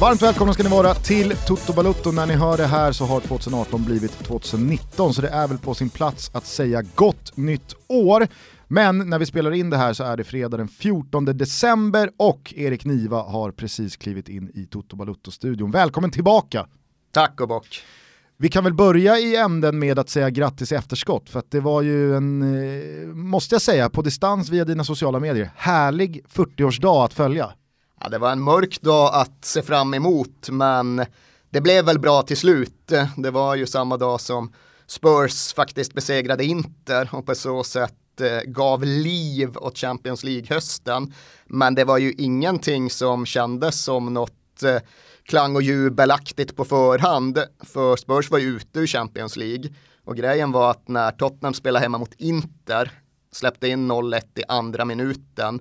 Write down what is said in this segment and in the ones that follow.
Varmt välkomna ska ni vara till Toto Balutto. När ni hör det här så har 2018 blivit 2019, så det är väl på sin plats att säga gott nytt år. Men när vi spelar in det här så är det fredag den 14 december och Erik Niva har precis klivit in i Toto Balutto-studion. Välkommen tillbaka! Tack och bock! Vi kan väl börja i änden med att säga grattis i efterskott, för att det var ju en, eh, måste jag säga, på distans via dina sociala medier, härlig 40-årsdag att följa. Ja, det var en mörk dag att se fram emot, men det blev väl bra till slut. Det var ju samma dag som Spurs faktiskt besegrade Inter och på så sätt eh, gav liv åt Champions League-hösten. Men det var ju ingenting som kändes som något eh, klang och jubelaktigt på förhand. För Spurs var ju ute ur Champions League. Och grejen var att när Tottenham spelade hemma mot Inter, släppte in 0-1 i andra minuten,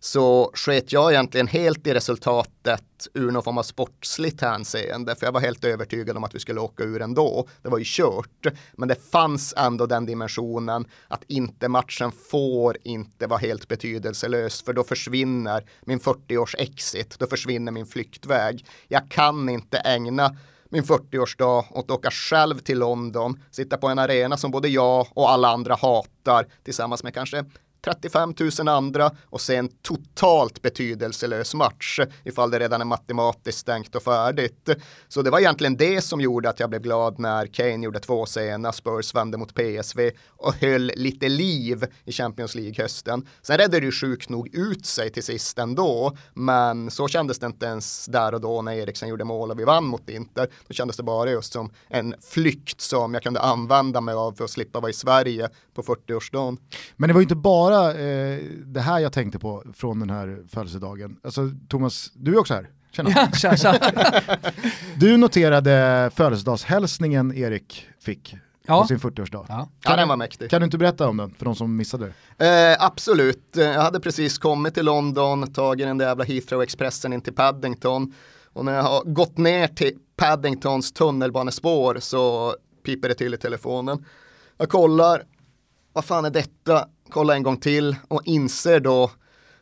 så sket jag egentligen helt i resultatet ur någon form av sportsligt hänseende. För jag var helt övertygad om att vi skulle åka ur ändå. Det var ju kört. Men det fanns ändå den dimensionen att inte matchen får inte vara helt betydelselös. För då försvinner min 40-års exit. Då försvinner min flyktväg. Jag kan inte ägna min 40-årsdag och att åka själv till London, sitta på en arena som både jag och alla andra hatar tillsammans med kanske 35 000 andra och se en totalt betydelselös match ifall det redan är matematiskt stängt och färdigt. Så det var egentligen det som gjorde att jag blev glad när Kane gjorde två sena, Spurs vände mot PSV och höll lite liv i Champions League-hösten. Sen redde det ju sjukt nog ut sig till sist ändå, men så kändes det inte ens där och då när Eriksen gjorde mål och vi vann mot Inter. Då kändes det bara just som en flykt som jag kunde använda mig av för att slippa vara i Sverige på 40-årsdagen. Men det var ju inte bara eh, det här jag tänkte på från den här födelsedagen. Alltså Thomas, du är också här. Tjena. Ja, tja, tja. du noterade födelsedagshälsningen Erik fick Ja. på sin 40-årsdag. Ja. Ja, den var mäktig. Kan du inte berätta om den för de som missade det? Eh, absolut, Eh, jag hade precis kommit till London, tagit den där jävla Heathrow-expressen in till Paddington och när jag har gått ner till Paddingtons tunnelbanespår så piper det till i telefonen. Jag kollar, vad fan är detta? Kolla en gång till och inser då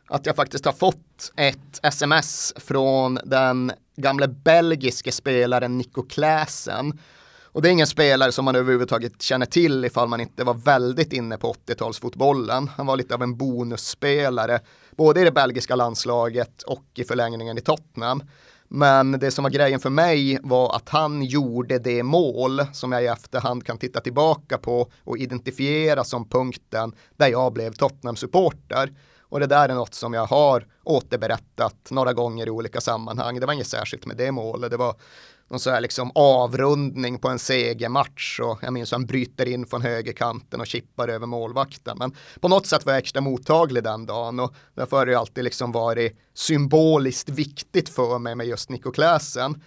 att jag faktiskt har fått ett sms från den gamle belgiske spelaren Nico Kläsen. Och det är ingen spelare som man överhuvudtaget känner till ifall man inte var väldigt inne på 80-talsfotbollen. Han var lite av en bonusspelare, både i det belgiska landslaget och i förlängningen i Tottenham. Men det som var grejen för mig var att han gjorde det mål som jag i efterhand kan titta tillbaka på och identifiera som punkten där jag blev Tottenham-supporter. Och det där är något som jag har återberättat några gånger i olika sammanhang. Det var inget särskilt med det målet. Det var någon så här liksom avrundning på en segermatch och jag minns hur han bryter in från högerkanten och chippar över målvakten. Men på något sätt var jag extra mottaglig den dagen och därför har det alltid liksom varit symboliskt viktigt för mig med just Nico Kläsen.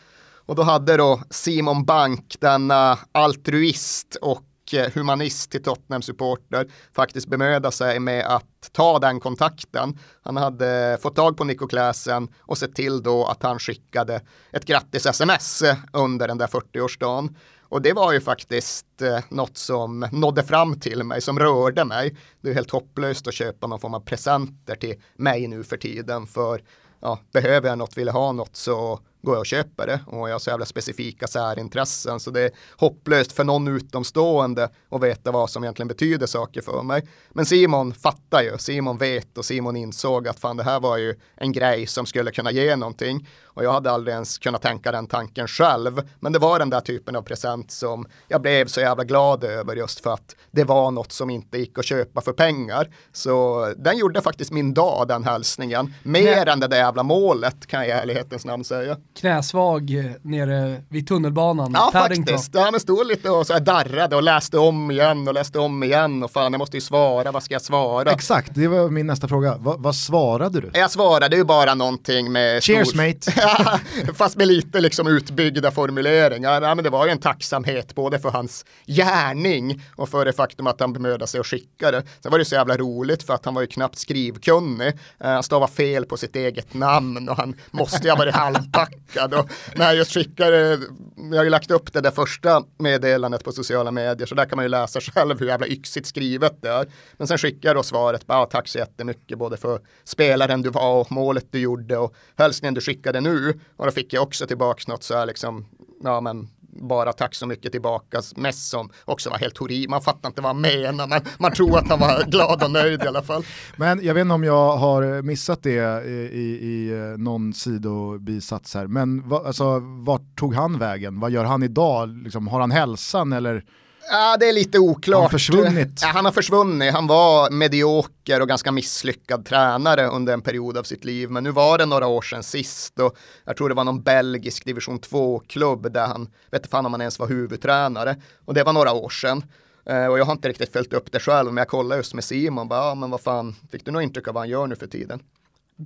Och då hade då Simon Bank, denna altruist och Eh, humanist till Tottenham-supporter faktiskt bemöda sig med att ta den kontakten. Han hade fått tag på Nico Kläsen och sett till då att han skickade ett grattis-sms under den där 40-årsdagen. Och det var ju faktiskt eh, något som nådde fram till mig, som rörde mig. Det är helt hopplöst att köpa någon form av presenter till mig nu för tiden, för ja, behöver jag något, vill jag ha något så går jag och köper det och jag har så jävla specifika särintressen så det är hopplöst för någon utomstående att veta vad som egentligen betyder saker för mig. Men Simon fattar ju, Simon vet och Simon insåg att fan det här var ju en grej som skulle kunna ge någonting och jag hade aldrig ens kunnat tänka den tanken själv. Men det var den där typen av present som jag blev så jävla glad över just för att det var något som inte gick att köpa för pengar. Så den gjorde faktiskt min dag, den hälsningen. Mer än det där jävla målet kan jag i ärlighetens namn säga. Knäsvag eh, nere vid tunnelbanan. Ja, Paddington. faktiskt. Ja, men stod lite och så här darrade och läste om igen och läste om igen och fan, jag måste ju svara, vad ska jag svara? Exakt, det var min nästa fråga. Va, vad svarade du? Jag svarade ju bara någonting med Cheers stor... mate! Fast med lite liksom utbyggda formuleringar. Ja, men det var ju en tacksamhet både för hans gärning och för det faktum att han bemödade sig att skicka det. Sen var det så jävla roligt för att han var ju knappt skrivkunnig. Eh, Han stavade fel på sitt eget namn och han måste ju ha varit halvpackad chockad. Och när jag skickade, eh, jag har ju lagt upp det där första meddelandet på sociala medier så där kan man ju läsa själv hur jävla yxigt skrivet det är. Men sen skickar jag då svaret, bara tack så jättemycket både för spelaren du var och målet du gjorde och hälsningen du skickade nu. Och då fick jag också tillbaka något så här liksom, ja men bara tack så mycket tillbaka, mest som också var helt horribelt. Man fattar inte vad han menar, men man tror att han var glad och nöjd i alla fall. Men jag vet inte om jag har missat det i, i, i eh, någon sidobisats här, men va, alltså, vart tog han vägen? Vad gör han idag? Liksom, har han hälsan eller? Ja, det är lite oklart. Har han försvunnit? Ja, han har försvunnit. Han var medioker och ganska misslyckad tränare under en period av sitt liv. Men nu var det några år sedan sist och jag tror det var någon belgisk division 2-klubb där han, vet inte fan om han ens var huvudtränare. Och det var några år sedan. Eh, och jag har inte riktigt följt upp det själv, men jag kollade just med Simon, bara, ja, men vad fan, fick du något intryck av vad han gör nu för tiden?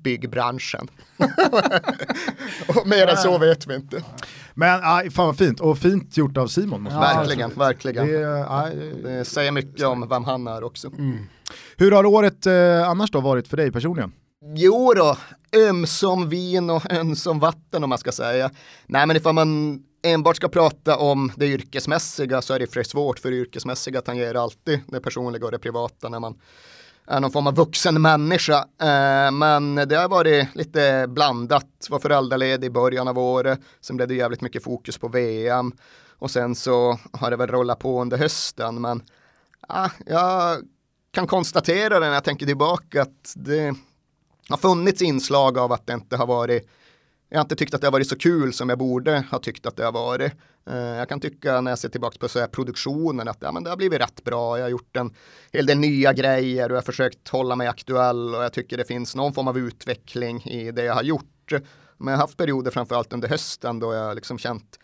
Byggbranschen. och mer än så vet vi inte. Men aj, fan vad fint, och fint gjort av Simon. Måste Ja, man säga. verkligen, verkligen. Det, aj, Det säger mycket om vem han är också. hur har året eh, annars då varit för dig personligen? Jo då, ömsom vin och ömsom vatten om man ska säga. Nej men ifall man enbart ska prata om det yrkesmässiga så är det för svårt för det yrkesmässiga tangerar alltid det personliga och det privata när man är någon form av vuxen människa. Eh, men det har varit lite blandat. Var föräldraledig i början av året. Sen blev det jävligt mycket fokus på VM. Och sen så har det väl rullat på under hösten. Men ah, jag kan konstatera det när jag tänker tillbaka att det har funnits inslag av att det inte har varit jag har inte tyckt att det har varit så kul som jag borde ha tyckt att det har varit. Eh, jag kan tycka när jag ser tillbaka på så här produktionen att ja, men det har blivit rätt bra. Jag har gjort en hel del nya grejer och jag har försökt hålla mig aktuell och jag tycker det finns någon form av utveckling i det jag har gjort. Men jag har haft perioder framförallt under hösten då jag liksom känt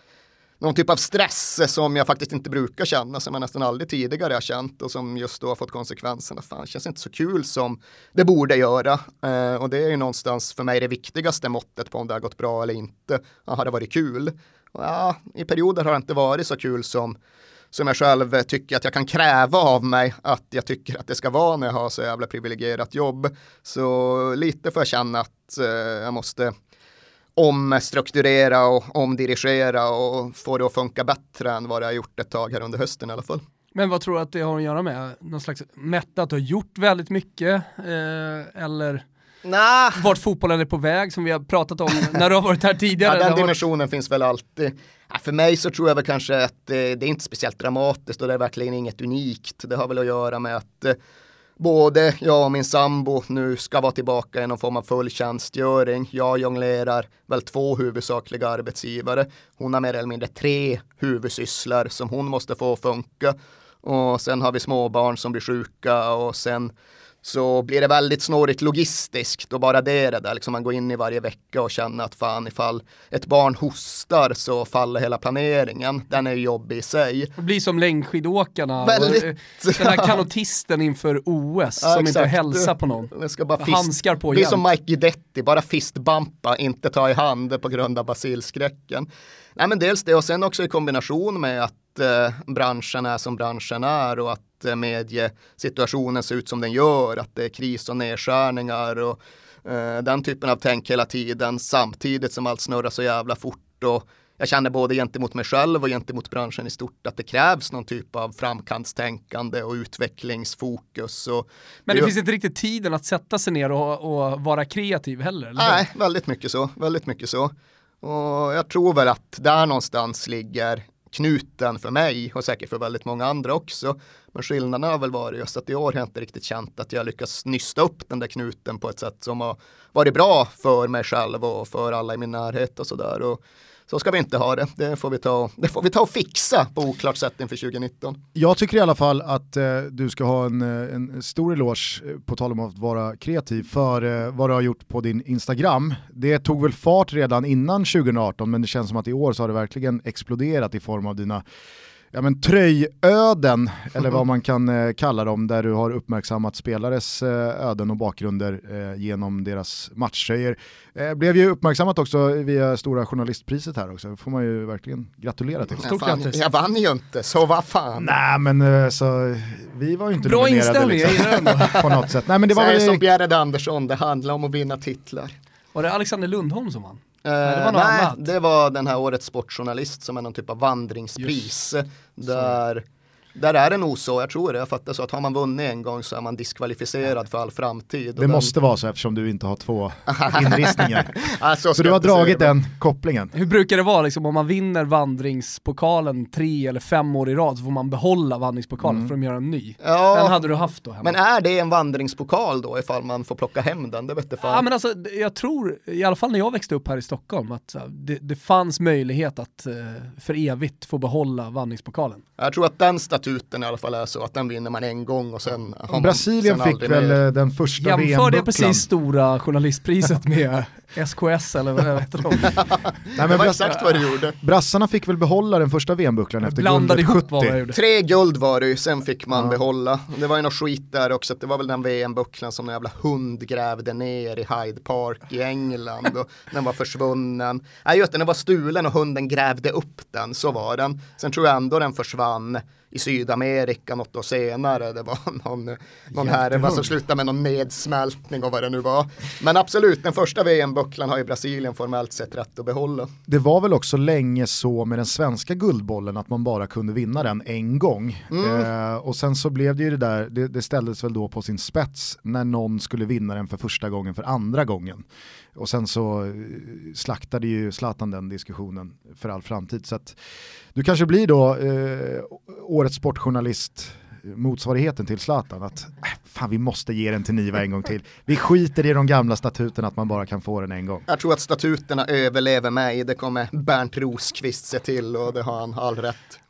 någon typ av stress som jag faktiskt inte brukar känna, som jag nästan aldrig tidigare har känt och som just då har fått konsekvenserna. Fan, det känns inte så kul som det borde göra. Eh, och det är ju någonstans för mig det viktigaste måttet på om det har gått bra eller inte. Ja, har det varit kul? Ja, i perioder har det inte varit så kul som som jag själv tycker att jag kan kräva av mig att jag tycker att det ska vara när jag har så jävla privilegierat jobb. Så lite får jag känna att eh, jag måste omstrukturera och omdirigera och få det att funka bättre än vad det har gjort ett tag här under hösten i alla fall. Men vad tror du att det har att göra med? Någon slags mättat, du har gjort väldigt mycket eh, eller Nah. vart fotbollen är på väg som vi har pratat om när du har varit här Ja, tidigare? Det den har varit- dimensionen finns väl alltid. Ja, för mig så tror jag väl kanske att eh, det är inte speciellt dramatiskt och det är verkligen inget unikt. Det har väl att göra med att eh, både jag och min sambo nu ska vara tillbaka i någon form av full tjänstgöring. Jag jonglerar väl två huvudsakliga arbetsgivare. Hon har mer eller mindre tre huvudsysslor som hon måste få att funka. Och sen har vi småbarn som blir sjuka och sen så blir det väldigt snårigt logistiskt och bara det är det där, liksom man går in i varje vecka och känner att fan ifall ett barn hostar så faller hela planeringen. Den är ju jobbig i sig. Det blir som längdskidåkarna, Väldigt- och, den här kanotisten inför OS Ja, som inte exakt. hälsar på någon. Det ska bara fist, Handskar på Det är som. Mike Guidetti, bara fistbampa, inte ta i hand på grund av basilskräcken. Nej men dels det och sen också i kombination med att eh, branschen är som branschen är och att eh, mediesituationen ser ut som den gör, att det är kris och nedskärningar och eh, den typen av tänk hela tiden samtidigt som allt snurrar så jävla fort och jag känner både gentemot mig själv och gentemot branschen i stort att det krävs någon typ av framkantstänkande och utvecklingsfokus. Och Men det ju- finns inte riktigt tiden att sätta sig ner och, och vara kreativ heller. Nej, väldigt mycket så. Väldigt mycket så. Och jag tror väl att där någonstans ligger knuten för mig och säkert för väldigt många andra också. Men skillnaden har väl varit just att i år har jag inte riktigt känt att jag lyckats nysta upp den där knuten på ett sätt som har varit bra för mig själv och för alla i min närhet och sådär. Så ska vi inte ha det. Det får vi ta, det får vi ta och fixa på oklart sätt inför 2019. Jag tycker i alla fall att eh, du ska ha en, eh, en stor eloge, eh, på tal om att vara kreativ, för eh, vad du har gjort på din Instagram. Det tog väl fart redan innan 2018, men det känns som att i år så har det verkligen exploderat i form av dina ja, men tröjöden, eller vad man kan eh, kalla dem, där du har uppmärksammat spelares eh, öden och bakgrunder eh, genom deras matchtröjor. Eh, blev ju uppmärksammat också via Stora Journalistpriset här också, får man ju verkligen gratulera till. Stort grattis. jag vann ju inte, så vad fan. Nej men eh, så, vi var ju inte Bra nominerade inställning, jag liksom, då. på något sätt. Nej men det var Säg som väl, Bjärred Andersson, det handlar om att vinna titlar. Var det Alexander Lundholm som vann? Eh, Nej, det nej, annat. det var den här årets sportjournalist som är någon typ av vandringspris. Där, där är det nog så, jag tror det, jag fattar så att har man vunnit en gång så är man diskvalificerad för all framtid. Det den- måste vara så eftersom du inte har två inristningar. Alltså, Så du har dragit den kopplingen. Hur brukar det vara liksom, om man vinner vandringspokalen tre eller fem år i rad så får man behålla vandringspokalen Mm. för att göra en ny. Den Ja, hade du haft då hemma. men är det en vandringspokal då ifall man får plocka hem den? Det vet jag fan. Ja men alltså, jag tror, i alla fall när jag växte upp här i Stockholm, att det, det fanns möjlighet att eh, för evigt få behålla vandringspokalen. Jag tror att den statuten i alla fall är så att den vinner man en gång och sen har man Brasilien sen fick väl mer. eh, den första Jämför det VM-bucklan. precis stora journalistpriset med SKS eller vad heter de? Nej, Det men var exakt vad det gjorde. brassarna fick väl behålla den första VM-bucklan efter Blandade guldet ihop vad 70. jag gjorde. Tre guld var det ju, sen fick man Ja. behålla. Det var ju något skit där också, att det var väl den VM-bucklan som en jävla hund grävde ner i Hyde Park i England och den var försvunnen. Nej just det, den var stulen och hunden grävde upp den, så var den. Sen tror jag ändå den försvann i Sydamerika något år senare. Det var någon, någon härva som slutade med någon nedsmältning och vad det nu var. Men absolut, den första VM-bucklan har ju Brasilien formellt sett rätt att behålla. Det var väl också länge så med den svenska guldbollen att man bara kunde vinna den en gång. Mm. Eh, och sen så blev det ju det där, det, det ställdes väl då på sin spets när någon skulle vinna den för första gången för andra gången. Och sen så eh, slaktade ju Zlatan den diskussionen för all framtid. Så att du kanske blir då eh, årets sportjournalist motsvarigheten till Zlatan att äh, fan vi måste ge den till Niva en gång till. Vi skiter i de gamla statuterna att man bara kan få den en gång. Jag tror att statuterna överlever mig, det kommer Bernt Rosqvist se till och det har han all rätt.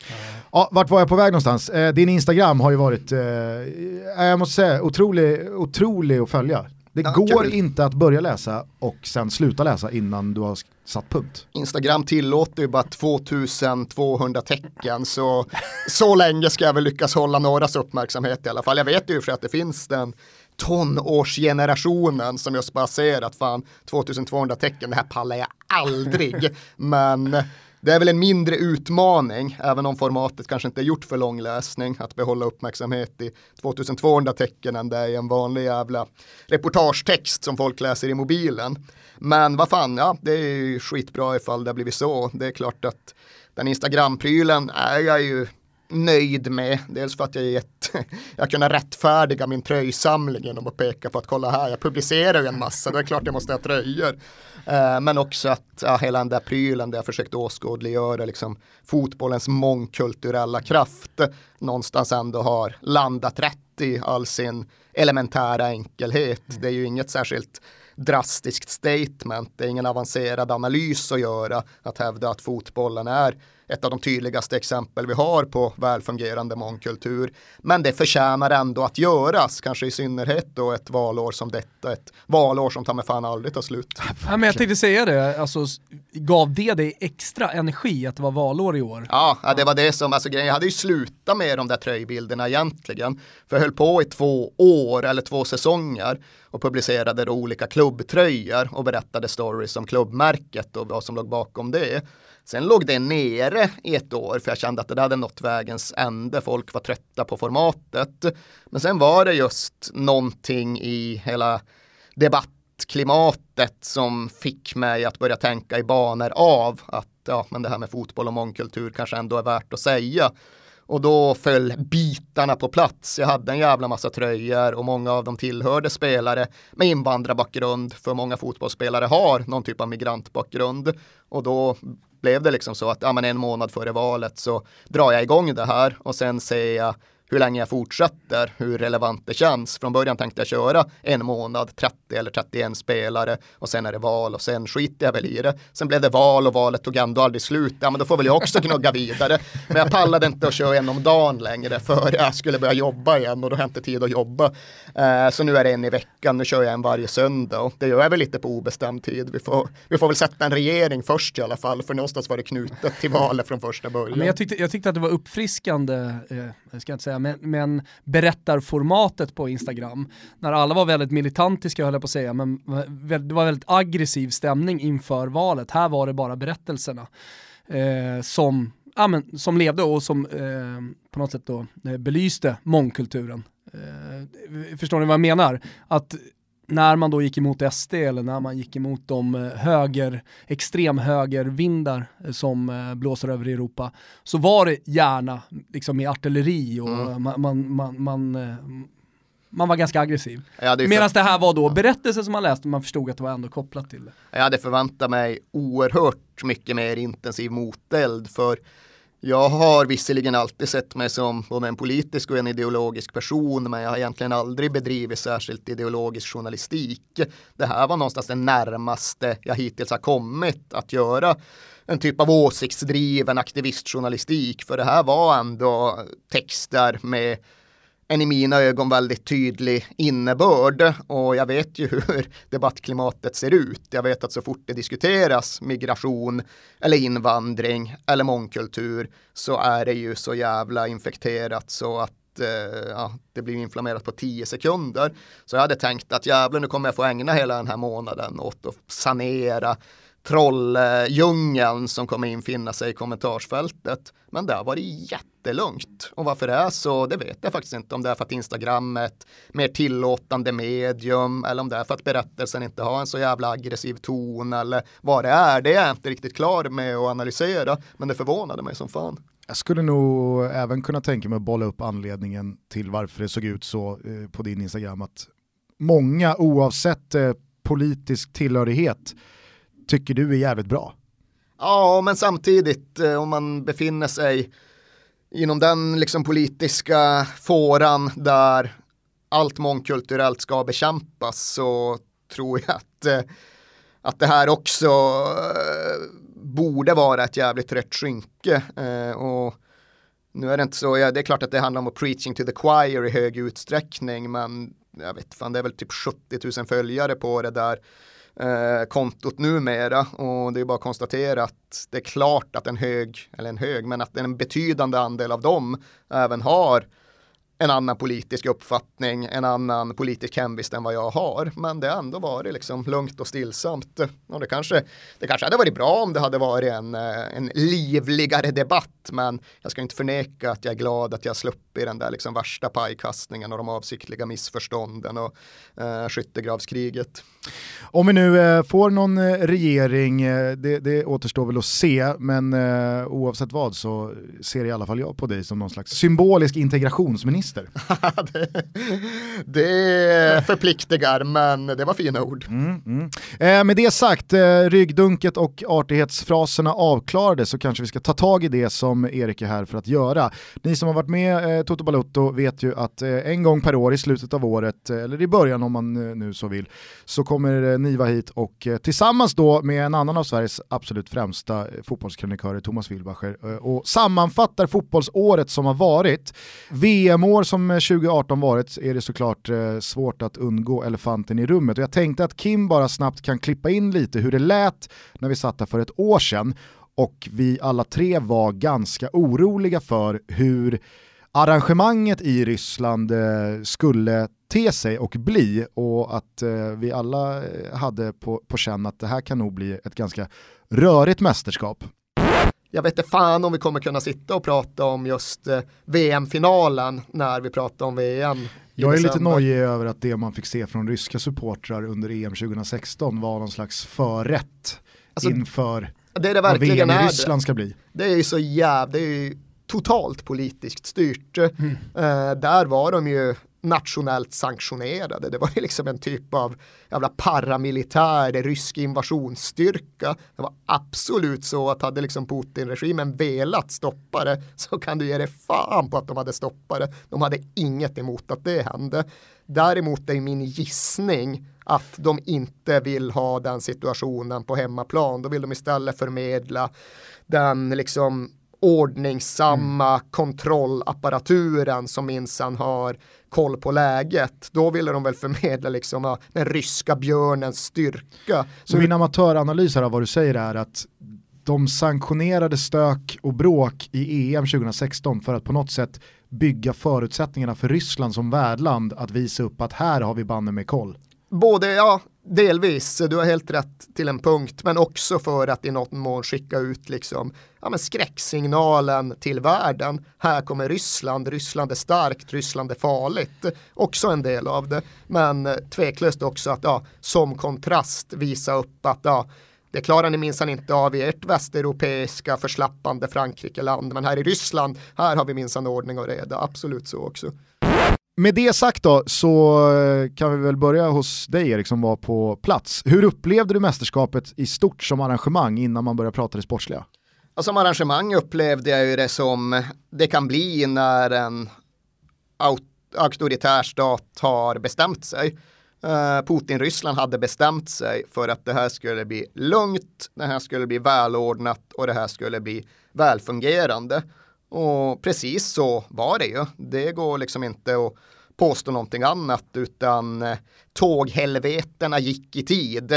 Ja, vart var jag på väg någonstans? Eh, din Instagram har ju varit, eh, jag måste säga, otrolig, otrolig att följa. Det Ja, går kul. inte att börja läsa och sen sluta läsa innan du har satt punkt. Instagram tillåter ju bara 2200 tecken så så länge ska jag väl lyckas hålla någras uppmärksamhet i alla fall. Jag vet ju för att det finns den tonårsgenerationen som just bara ser att fan 2200 tecken, det här pallar jag aldrig. Men det är väl en mindre utmaning, även om formatet kanske inte är gjort för lång läsning, att behålla uppmärksamhet i 2200 tecken än det är i en vanlig jävla reportagetext som folk läser i mobilen. Men vad fan, ja, det är ju skitbra ifall det har blivit så. Det är klart att den Instagram-prylen är jag ju nöjd med. Dels för att jag, är ett, jag kunde rättfärdiga min tröjsamling genom att peka på att kolla här, jag publicerar ju en massa, det är klart jag måste ha tröjor. Eh, men också att ja, hela den där prylen där jag försökt åskådliggöra liksom, fotbollens mångkulturella kraft någonstans ändå har landat rätt i all sin elementära enkelhet. Det är ju inget särskilt drastiskt statement, det är ingen avancerad analys att göra att hävda att fotbollen är ett av de tydligaste exempel vi har på välfungerande mångkultur. Men det förtjänar ändå att göras, kanske i synnerhet då ett valår som detta, ett valår som ta mig fan aldrig tar slut. Ja, men jag tänkte säga det, alltså, gav det dig extra energi att det var valår i år? Ja, ja, det var det som, alltså grejen, jag hade ju slutat med de där tröjbilderna egentligen. För jag höll på i två år eller två säsonger och publicerade då olika klubbtröjor och berättade stories om klubbmärket och vad som låg bakom det. Sen låg det nere i ett år för jag kände att det hade nått vägens ände. Folk var trötta på formatet. Men sen var det just någonting i hela debattklimatet som fick mig att börja tänka i banor av att ja, men det här med fotboll och mångkultur kanske ändå är värt att säga. Och då föll bitarna på plats. Jag hade en jävla massa tröjor och många av dem tillhörde spelare med invandrarbakgrund. För många fotbollsspelare har någon typ av migrantbakgrund. Och då blev det liksom så att ja, men en månad före valet så drar jag igång det här och sen ser jag hur länge jag fortsätter, hur relevant det känns. Från början tänkte jag köra en månad, 30 eller 31 spelare och sen är det val och sen skiter jag väl i det. Sen blev det val och valet tog ändå aldrig slut. Ja, men då får väl jag också gnugga vidare. Men jag pallade inte att köra en om dagen längre för jag skulle börja jobba igen och då har jag inte tid att jobba. Eh, så nu är det en i veckan, nu kör jag en varje söndag och det gör jag väl lite på obestämd tid. Vi får, vi får väl sätta en regering först i alla fall, för någonstans var det knutet till valet från första början. Men jag tyckte, jag tyckte att det var uppfriskande, eh, jag ska inte säga, men, men berättarformatet på Instagram, när alla var väldigt militantiska höll jag på att säga, men det var väldigt aggressiv stämning inför valet. Här var det bara berättelserna eh, som, ja, men, som levde och som eh, på något sätt då eh, belyste mångkulturen. Eh, förstår ni vad jag menar? Att när man då gick emot SD eller när man gick emot de eh, höger, extremhögervindar eh, som eh, blåser över Europa, så var det gärna liksom med artilleri och mm. man, man, man, man, man var ganska aggressiv. Medan det här var då berättelser som man läste, man förstod att det var ändå kopplat till det. Jag hade förväntat mig oerhört mycket mer intensiv moteld för jag har visserligen alltid sett mig som både en politisk och en ideologisk person, men jag har egentligen aldrig bedrivit särskilt ideologisk journalistik. Det här var någonstans det närmaste jag hittills har kommit att göra en typ av åsiktsdriven aktivistjournalistik, för det här var ändå texter med en i mina ögon väldigt tydlig innebörd och jag vet ju hur debattklimatet ser ut. Jag vet att så fort det diskuteras migration eller invandring eller mångkultur så är det ju så jävla infekterat så att eh, ja, det blir inflammerat på tio sekunder. Så jag hade tänkt att jävlar nu kommer jag få ägna hela den här månaden åt att sanera trolldjungeln som kommer infinna sig i kommentarsfältet. Men det har varit jättelugnt. Och varför det är så, det vet jag faktiskt inte. Om det är för att Instagram är ett mer tillåtande medium eller om det är för att berättelsen inte har en så jävla aggressiv ton eller vad det är. Det är jag inte riktigt klar med att analysera, men det förvånade mig som fan. Jag skulle nog även kunna tänka mig att bolla upp anledningen till varför det såg ut så eh, på din Instagram att många oavsett eh, politisk tillhörighet tycker du är jävligt bra. Ja, men samtidigt eh, om man befinner sig inom den liksom politiska fåran där allt mångkulturellt ska bekämpas så tror jag att, eh, att det här också eh, borde vara ett jävligt rätt skynke. Eh, och nu är det inte så, ja, det är klart att det handlar om att preaching to the choir i hög utsträckning, men jag vet fan, det är väl typ 70 000 följare på det där eh, kontot numera och det är bara att konstatera att det är klart att en hög, eller en hög, men att en betydande andel av dem även har en annan politisk uppfattning, en annan politisk hemvist än vad jag har. Men det har ändå varit liksom lugnt och stillsamt. Och det kanske, det kanske hade varit bra om det hade varit en, eh, en livligare debatt, men jag ska inte förneka att jag är glad att jag sluppit den där liksom värsta pajkastningen och de avsiktliga missförstånden och eh, skyttegravskriget. Om vi nu eh, får någon eh, regering, eh, det, det återstår väl att se, men oavsett vad så ser i alla fall jag på dig som någon slags symbolisk integrationsminister. det, det förpliktigar, men det var fina ord. Mm, mm. Eh, med det sagt, eh, ryggdunket och artighetsfraserna avklarade så kanske vi ska ta tag i det som Erik är här för att göra. Ni som har varit med eh, Toto Balutto vet ju att eh, en gång per år i slutet av året, eller i början om man nu så vill, så kommer eh, Niva hit och eh, tillsammans då med en annan av Sveriges absolut främsta eh, fotbollskrönikörer, Thomas Wilbacher, och sammanfattar fotbollsåret som har varit. VM-år som 2018 varit är det såklart svårt att undgå elefanten i rummet och jag tänkte att Kim bara snabbt kan klippa in lite hur det lät när vi satt där för ett år sedan och vi alla tre var ganska oroliga för hur arrangemanget i Ryssland skulle te sig och bli och att eh, vi alla eh, hade på, på känn att det här kan nog bli ett ganska rörigt mästerskap. Jag vet inte fan om vi kommer kunna sitta och prata om just eh, VM-finalen när vi pratar om VM. Jag är lite nojig över att det man fick se från ryska supportrar under EM 2016 var någon slags förrätt alltså, inför det är det vad VM i Ryssland ska bli. Det är ju så jävla, det är ju totalt politiskt styrt. Mm. Uh, där var de ju nationellt sanktionerade. Det var ju liksom en typ av jävla paramilitär rysk invasionsstyrka. Det var absolut så att hade liksom Putin-regimen velat stoppa det så kan du ge dig fan på att de hade stoppat det. De hade inget emot att det hände. Däremot är min gissning att de inte vill ha den situationen på hemmaplan. Då vill de istället förmedla den liksom ordningsamma mm. kontrollapparaturen som minsann har koll på läget. Då ville de väl förmedla liksom den ryska björnens styrka. Så min amatöranalys av vad du säger är att de sanktionerade stök och bråk i EM 2016 för att på något sätt bygga förutsättningarna för Ryssland som värdland att visa upp att här har vi banne med koll. Både, ja, delvis, du har helt rätt till en punkt, men också för att i något mån skicka ut liksom, ja, men skräcksignalen till världen. Här kommer Ryssland, Ryssland är starkt, Ryssland är farligt. Också en del av det, men tveklöst också att ja, som kontrast visa upp att ja, det klarar ni minsann inte av i ert västeuropeiska förslappande Frankrike-land, men här i Ryssland, här har vi minsann ordning och reda, absolut så också. Med det sagt då så eh, kan vi väl börja hos dig Erik som var på plats. Hur upplevde du mästerskapet i stort som arrangemang innan man började prata det sportsliga? Och som arrangemang upplevde jag ju det som det kan bli när en auktoritär stat har bestämt sig. Eh, Putin-Ryssland hade bestämt sig för att det här skulle bli lugnt, det här skulle bli välordnat och det här skulle bli välfungerande. Och precis så var det ju. Det går liksom inte att påstå någonting annat utan eh, tåghelvetena gick i tid.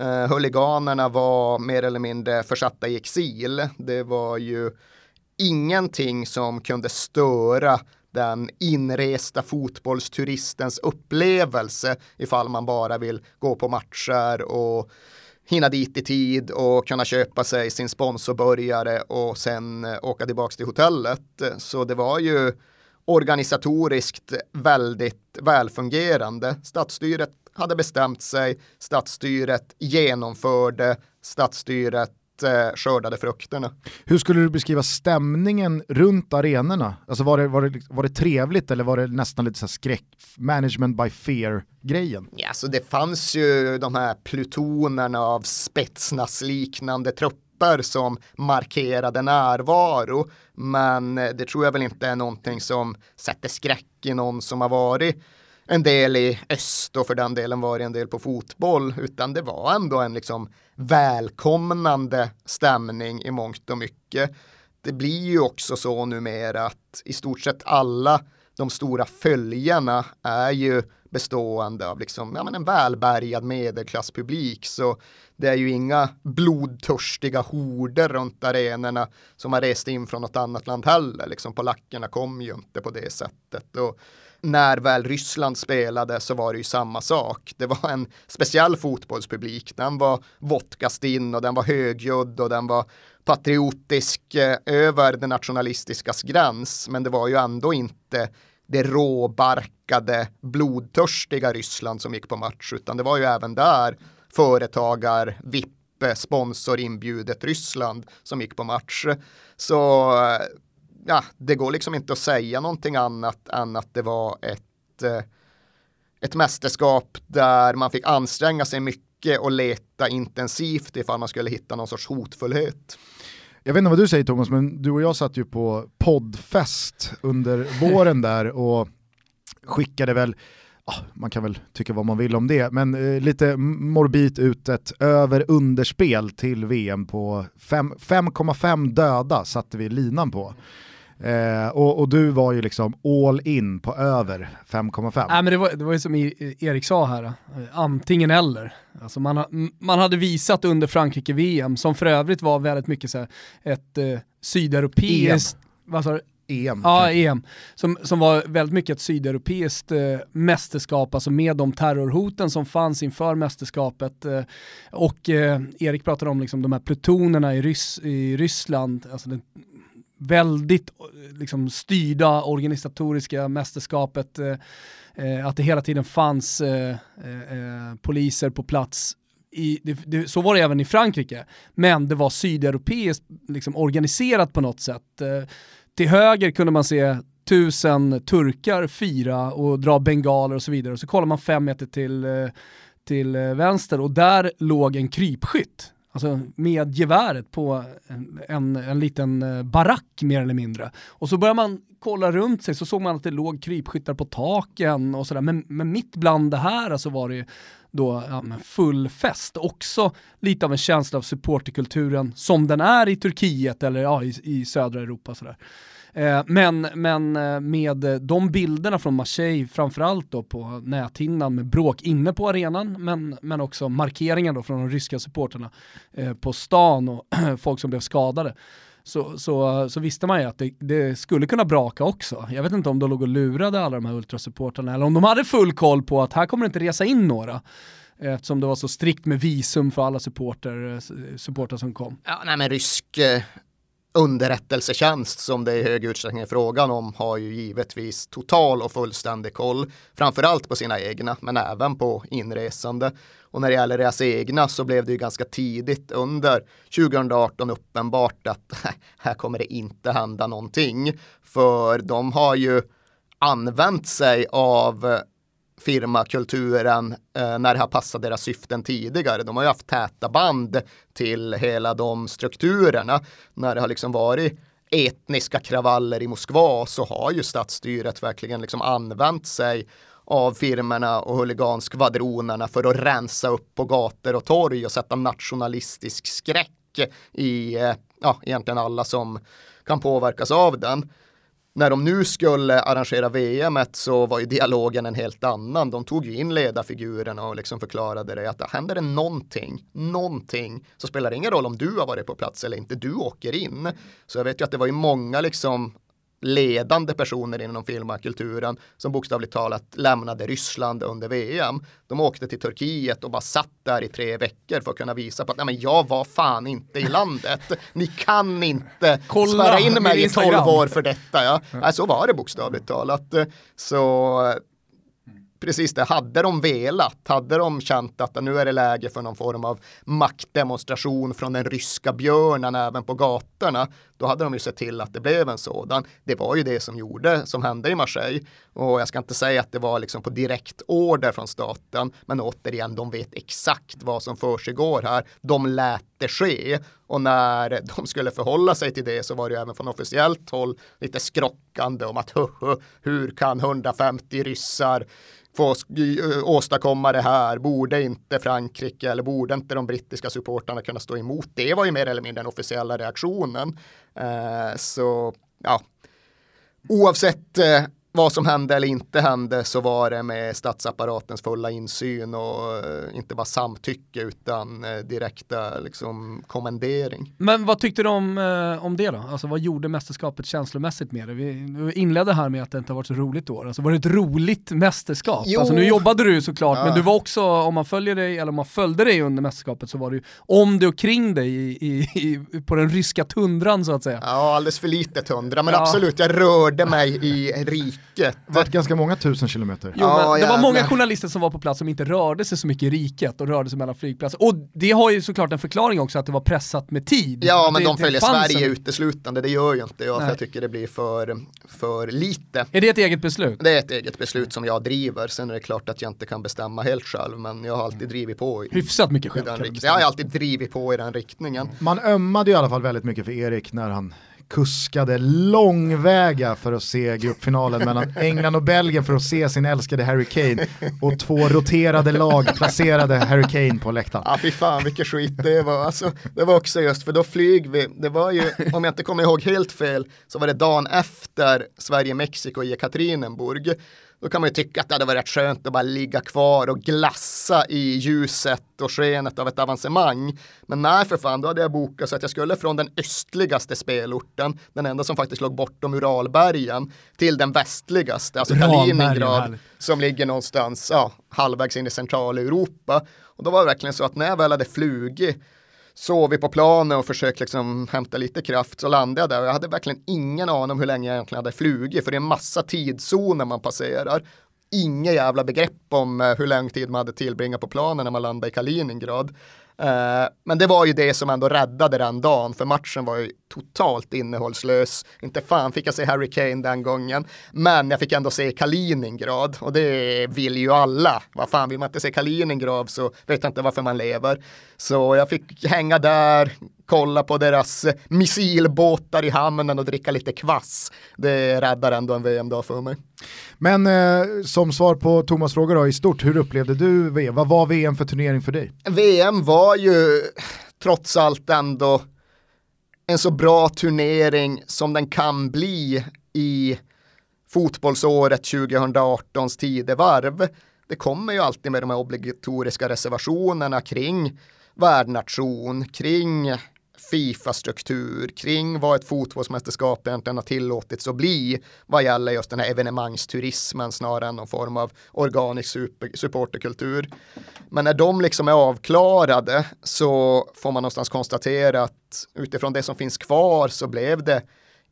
Eh, huliganerna var mer eller mindre försatta i exil. Det var ju ingenting som kunde störa den inresta fotbollsturistens upplevelse ifall man bara vill gå på matcher och hinna dit i tid och kunna köpa sig sin sponsorburgare och sen eh, åka tillbaka till hotellet. Så det var ju organisatoriskt väldigt välfungerande. Stadsstyret hade bestämt sig, stadsstyret genomförde, stadsstyret eh, skördade frukterna. Hur skulle du beskriva stämningen runt arenorna? Alltså var det, var det, var det trevligt eller var det nästan lite så skräck, management by fear-grejen? Ja, så det fanns ju de här plutonerna av spetsnasliknande trupper som markerade närvaro. Men det tror jag väl inte är någonting som sätter skräck i någon som har varit en del i öst och för den delen var det en del på fotboll, utan det var ändå en liksom välkomnande stämning i mångt och mycket. Det blir ju också så numera att i stort sett alla de stora följarna är ju bestående av liksom, ja, men en välbärgad medelklasspublik. Så det är ju inga blodtörstiga horder runt arenorna som har rest in från något annat land heller. Liksom, polackerna kom ju inte på det sättet. Och när väl Ryssland spelade så var det ju samma sak. Det var en speciell fotbollspublik. Den var vodkastinn och den var högljudd och den var patriotisk eh, över det nationalistiska gräns. Men det var ju ändå inte det råbarkade, blodtörstiga Ryssland som gick på match, utan det var ju även där företagar, VIP, eh, sponsor inbjudet Ryssland som gick på match. Så eh, ja, det går liksom inte att säga någonting annat än att det var ett, eh, ett mästerskap där man fick anstränga sig mycket och leta intensivt ifall man skulle hitta någon sorts hotfullhet. Jag vet inte vad du säger Thomas, men du och jag satt ju på poddfest under våren där och skickade väl man kan väl tycka vad man vill om det, men eh, lite morbid ut ett över-underspel till VM på 5,5 döda satte vi linan på. Eh, och, och, du var ju liksom all in på över 5,5. Nej men det var, det var ju som Erik sa här, eh, antingen eller. Alltså man, man hade visat under Frankrike-VM, som för övrigt var väldigt mycket så här, ett eh, sydeuropeiskt, EM. vad sa du? EM. Ja, EM. Som, som var väldigt mycket ett sydeuropeiskt eh, mästerskap, alltså med de terrorhoten som fanns inför mästerskapet. Eh, och eh, Erik pratade om liksom, de här plutonerna i, Rys i Ryssland, alltså den väldigt eh, liksom, styrda organisatoriska mästerskapet, eh, eh, att det hela tiden fanns eh, eh, eh, poliser på plats. I, det, det, så var det även i Frankrike, men det var sydeuropeiskt liksom, organiserat på något sätt. Eh, till höger kunde man se tusen turkar fira och dra bengaler och så vidare, och så kollar man fem meter till, till vänster och där låg en krypskytt Alltså med geväret på en, en, liten eh, barack mer eller mindre. Och så börjar man kolla runt sig så såg man att det låg krypskyttar på taken och sådär. Men, men mitt bland det här så alltså var det ju då ja, full fest. Också lite av en känsla av supporterkulturen som den är i Turkiet eller ja, i, i södra Europa. Sådär. Eh, men, men eh, med eh, de bilderna från Marseille, framförallt då på näthinnan med bråk inne på arenan, men, men också markeringar då från de ryska supporterna på stan och folk som blev skadade. Så, så, så, visste man ju att det, det, skulle kunna braka också. Jag vet inte om de låg och lurade alla de här ultrasupportrarna eller om de hade full koll på att här kommer det inte resa in några. eftersom det var så strikt med visum för alla supporter, supporter som kom. Ja, nej men rysk underrättelsetjänst som det i hög utsträckning är frågan om har ju givetvis total och fullständig koll, framförallt på sina egna, men även på inresande. Och när det gäller deras egna så blev det ju ganska tidigt under 2018 uppenbart att här kommer det inte hända någonting. För de har ju använt sig av firmakulturen eh, när det har passat deras syften tidigare. De har ju haft täta band till hela de strukturerna. När det har liksom varit etniska kravaller i Moskva så har ju statsstyret verkligen liksom använt sig av firmerna och huliganskvadronerna för att rensa upp på gator och torg och sätta nationalistisk skräck i eh, ja, egentligen alla som kan påverkas av den när de nu skulle arrangera VM så var ju dialogen en helt annan. De tog ju in ledarfigurerna och liksom förklarade det att händer det någonting, någonting, så spelar det ingen roll om du har varit på plats eller inte, du åker in. Så jag vet ju att det var ju många liksom ledande personer inom filmkulturen som bokstavligt talat lämnade Ryssland under VM. De åkte till Turkiet och bara satt där i tre veckor för att kunna visa på att nej, men jag var fan inte i landet. Ni kan inte Kolla, spärra in mig i tolv år för detta. Ja. Nej, så var det bokstavligt talat. Så precis det, hade de velat, hade de känt att nu är det läge för någon form av maktdemonstration från den ryska björnen även på gatorna, då hade de ju sett till att det blev en sådan. Det var ju det som gjorde, som hände i Marseille. Och jag ska inte säga att det var liksom på direkt order från staten, men återigen, de vet exakt vad som försiggår här. De lät det ske och när de skulle förhålla sig till det så var det ju även från officiellt håll lite skrockande om att hur kan 150 ryssar få åstadkomma det här? Borde inte Frankrike eller borde inte de brittiska supportarna kunna stå emot? Det var ju mer eller mindre den officiella reaktionen. Eh, så ja, oavsett eh, vad som hände eller inte hände så var det med statsapparatens fulla insyn och eh, inte bara samtycke utan eh, direkta liksom, kommendering. Men vad tyckte du om, eh, om det då? Alltså vad gjorde mästerskapet känslomässigt med det? Vi, inledde här med att det inte har varit så roligt år. Alltså var det ett roligt mästerskap? Jo. Alltså nu jobbade du såklart, ja. men du var också, om man följer dig, eller om man följde dig under mästerskapet så var du om dig och kring dig i, i, i, på den ryska tundran så att säga. Ja, alldeles för lite tundra, men ja. absolut, jag rörde mig i rik riket. Det var ganska många tusen kilometer. Jo, ja, det var många journalister som var på plats som inte rörde sig så mycket i riket och rörde sig mellan flygplatser. Och det har ju såklart en förklaring också att det var pressat med tid. Ja, men det, de följer Sverige en... uteslutande, det gör ju inte jag Nej. för jag tycker det blir för, för lite. Är det ett eget beslut? Det är ett eget beslut som jag driver, sen är det klart att jag inte kan bestämma helt själv, men jag har alltid drivit på. I, Hyfsat mycket själv. Jag har alltid drivit på i den riktningen. Man ömmade i alla fall väldigt mycket för Erik när han kuskade långväga för att se gruppfinalen mellan England och Belgien för att se sin älskade Harry Kane och två roterade lag placerade Harry Kane på läktaren. Ja fy fan vilket skit det var. Alltså, det var också just för då flyg vi, det var ju, om jag inte kommer ihåg helt fel, så var det dagen efter Sverige-Mexiko i Katrinenburg. Då kan man ju tycka att det hade varit skönt att bara ligga kvar och glassa i ljuset och skenet av ett avancemang. Men nej för fan, då hade jag bokat så att jag skulle från den östligaste spelorten, den enda som faktiskt låg bortom Uralbergen, till den västligaste, alltså Kaliningrad, som ligger någonstans ja, halvvägs in i Centraleuropa. Och då var det verkligen så att när jag väl hade flugit sovit på planen och försökt liksom hämta lite kraft så landade jag där och jag hade verkligen ingen aning om hur länge jag egentligen hade flugit för det är en massa tidszoner man passerar. Inget jävla begrepp om eh, hur lång tid man hade tillbringat på planen när man landade i Kaliningrad. Eh, men det var ju det som ändå räddade den dagen, för matchen var ju totalt innehållslös. Inte fan fick jag se Harry Kane den gången, men jag fick ändå se Kaliningrad och det vill ju alla. Vad fan, vill man inte se Kaliningrad så vet jag inte varför man lever. Så jag fick hänga där, kolla på deras missilbåtar i hamnen och dricka lite kvass. Det räddar ändå en VM-dag för mig. Men eh, som svar på Thomas fråga då, i stort, hur upplevde du VM? Vad var VM för turnering för dig? VM var ju trots allt ändå en så bra turnering som den kan bli i fotbollsåret 2018s tidevarv. Det kommer ju alltid med de här obligatoriska reservationerna kring värdnation, kring Fifa-struktur kring vad ett fotbollsmästerskap egentligen har tillåtits att bli vad gäller just den här evenemangsturismen snarare än någon form av organisk super, supporterkultur. Men när de liksom är avklarade så får man någonstans konstatera att utifrån det som finns kvar så blev det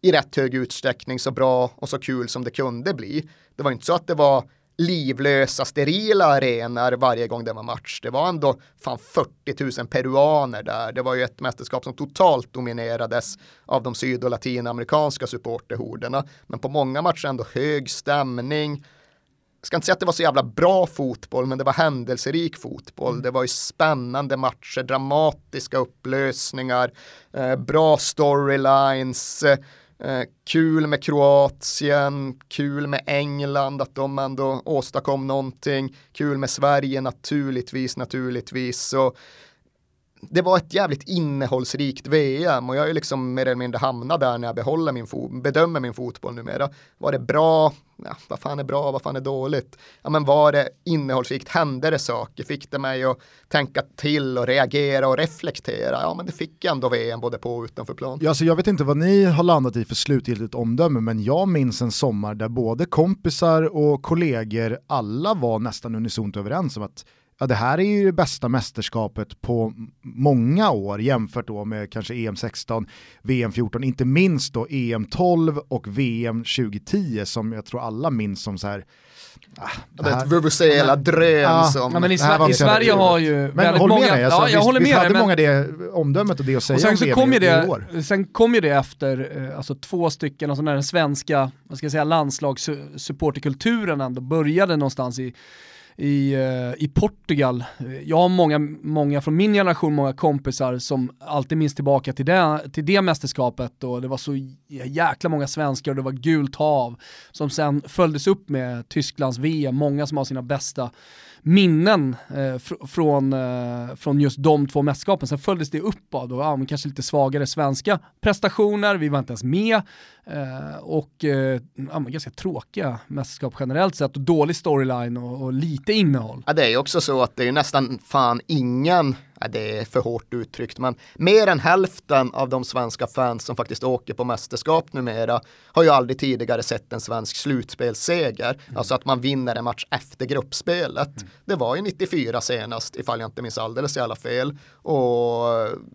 i rätt hög utsträckning så bra och så kul som det kunde bli. Det var inte så att det var livlösa, sterila arenor varje gång det var match. Det var ändå fan 40 000 peruaner där. Det var ju ett mästerskap som totalt dominerades av de syd och latinamerikanska supporterhorderna. Men på många matcher ändå hög stämning. Jag ska inte säga att det var så jävla bra fotboll, men det var händelserik fotboll. Mm. Det var ju spännande matcher, dramatiska upplösningar, eh, bra storylines. Eh, Eh, kul med Kroatien, kul med England, att de ändå åstadkom någonting. Kul med Sverige naturligtvis, naturligtvis. Så det var ett jävligt innehållsrikt VM och jag är liksom mer eller mindre hamnat där när jag behåller min bedömer min fotboll numera. Var det bra? Ja, vad fan är bra? Vad fan är dåligt? Ja, men var det innehållsrikt? Hände det saker? Fick det mig att tänka till och reagera och reflektera? Ja, men det fick jag ändå VM både på och utanför plan. Ja, så jag vet inte vad ni har landat i för slutgiltigt omdöme, men jag minns en sommar där både kompisar och kollegor alla var nästan unisont överens om att ja, det här är ju det bästa mästerskapet på många år jämfört då med kanske EM 16, VM 14, inte minst då EM 12 och VM 2010 som jag tror alla minns som så här Ah, det är ett vuvuzela dröm ah, som... Ja, men i, Sver i Sverige har ju men väldigt många... Med mig, alltså, ja, jag visst, håller med hade men... många det omdömet och det att säga och sen, så kom ju det, Sen kom ju det efter eh, alltså, två stycken, alltså när den svenska vad ska jag säga, landslagssupporterkulturen ändå började någonstans i i, eh, i Portugal. Eh, jag har många, många från min generation, många kompisar som alltid minns tillbaka till det, till det mästerskapet och det var så jäkla många svenskar och det var gult hav som sen följdes upp med Tysklands VM, många som har sina bästa minnen eh, fr från, eh, från just de två mästerskapen. Sen följdes det upp av då, ja, kanske lite svagare svenska prestationer, vi var inte ens med Eh, och eh, ja, ganska tråkiga mästerskap generellt sett och dålig storyline och, och lite innehåll. Ja, det är ju också så att det är nästan fan ingen det är för hårt uttryckt, men mer än hälften av de svenska fans som faktiskt åker på mästerskap numera har ju aldrig tidigare sett en svensk slutspelsseger. Mm. Alltså att man vinner en match efter gruppspelet. Mm. Det var ju 94 senast, ifall jag inte minns alldeles jävla fel. Och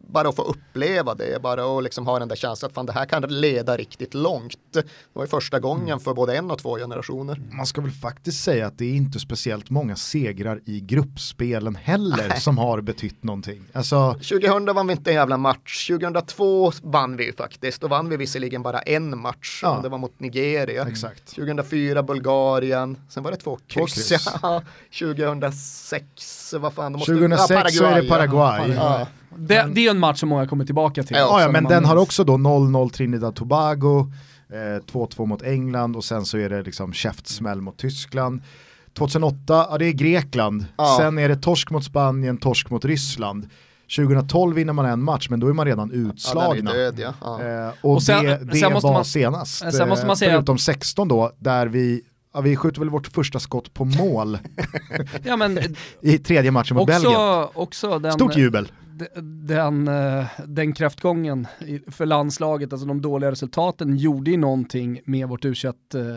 bara att få uppleva det, bara att liksom ha den där känslan att fan det här kan leda riktigt långt. Det var ju första gången mm. för både en och två generationer. Man ska väl faktiskt säga att det är inte speciellt många segrar i gruppspelen heller Nej. som har betytt något någonting. Alltså... 2000 vann vi inte en jävla match, 2002 vann vi faktiskt, då vann vi visserligen bara en match, ja. det var mot Nigeria. Exakt. 2004 Bulgarien, sen var det två kryss. Två kryss. 2006, vad fan, måste... 2006 ja, så är det Paraguay. Ja. Det, det, är en match som många kommer tillbaka till. Ja, ja men den har också då 0-0 Trinidad Tobago, 2-2 eh, mot England och sen så är det liksom käftsmäll mot Tyskland. 2008, ja det är Grekland. Ja. Sen är det torsk mot Spanien, torsk mot Ryssland. 2012 vinner man en match men då är man redan utslagna. Ja, död, ja. Ja. Eh, och, och sen, det, det sen var man, senast. Sen måste man säga förutom 16 då, där vi Ja, vi skjuter väl vårt första skott på mål ja, men, i tredje matchen mot också, Belgien. Också den, Stort jubel den, eh, den kräftgången för landslaget, alltså de dåliga resultaten, gjorde ju någonting med vårt u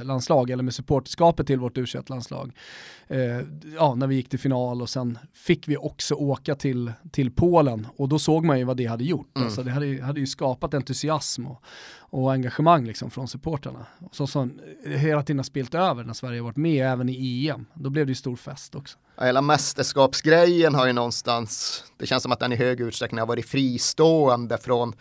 landslag eller med supporterskapet till vårt u landslag eh, Ja, när vi gick till final och sen fick vi också åka till, till Polen och då såg man ju vad det hade gjort. Mm. Alltså det hade, hade ju skapat entusiasm och, och engagemang liksom från supporterna. Som hela tiden har spilt över när Sverige har varit med, även i EM. Då blev det ju stor fest också. Hela mästerskapsgrejen har ju någonstans, det känns som att den i hög utsträckning har varit fristående från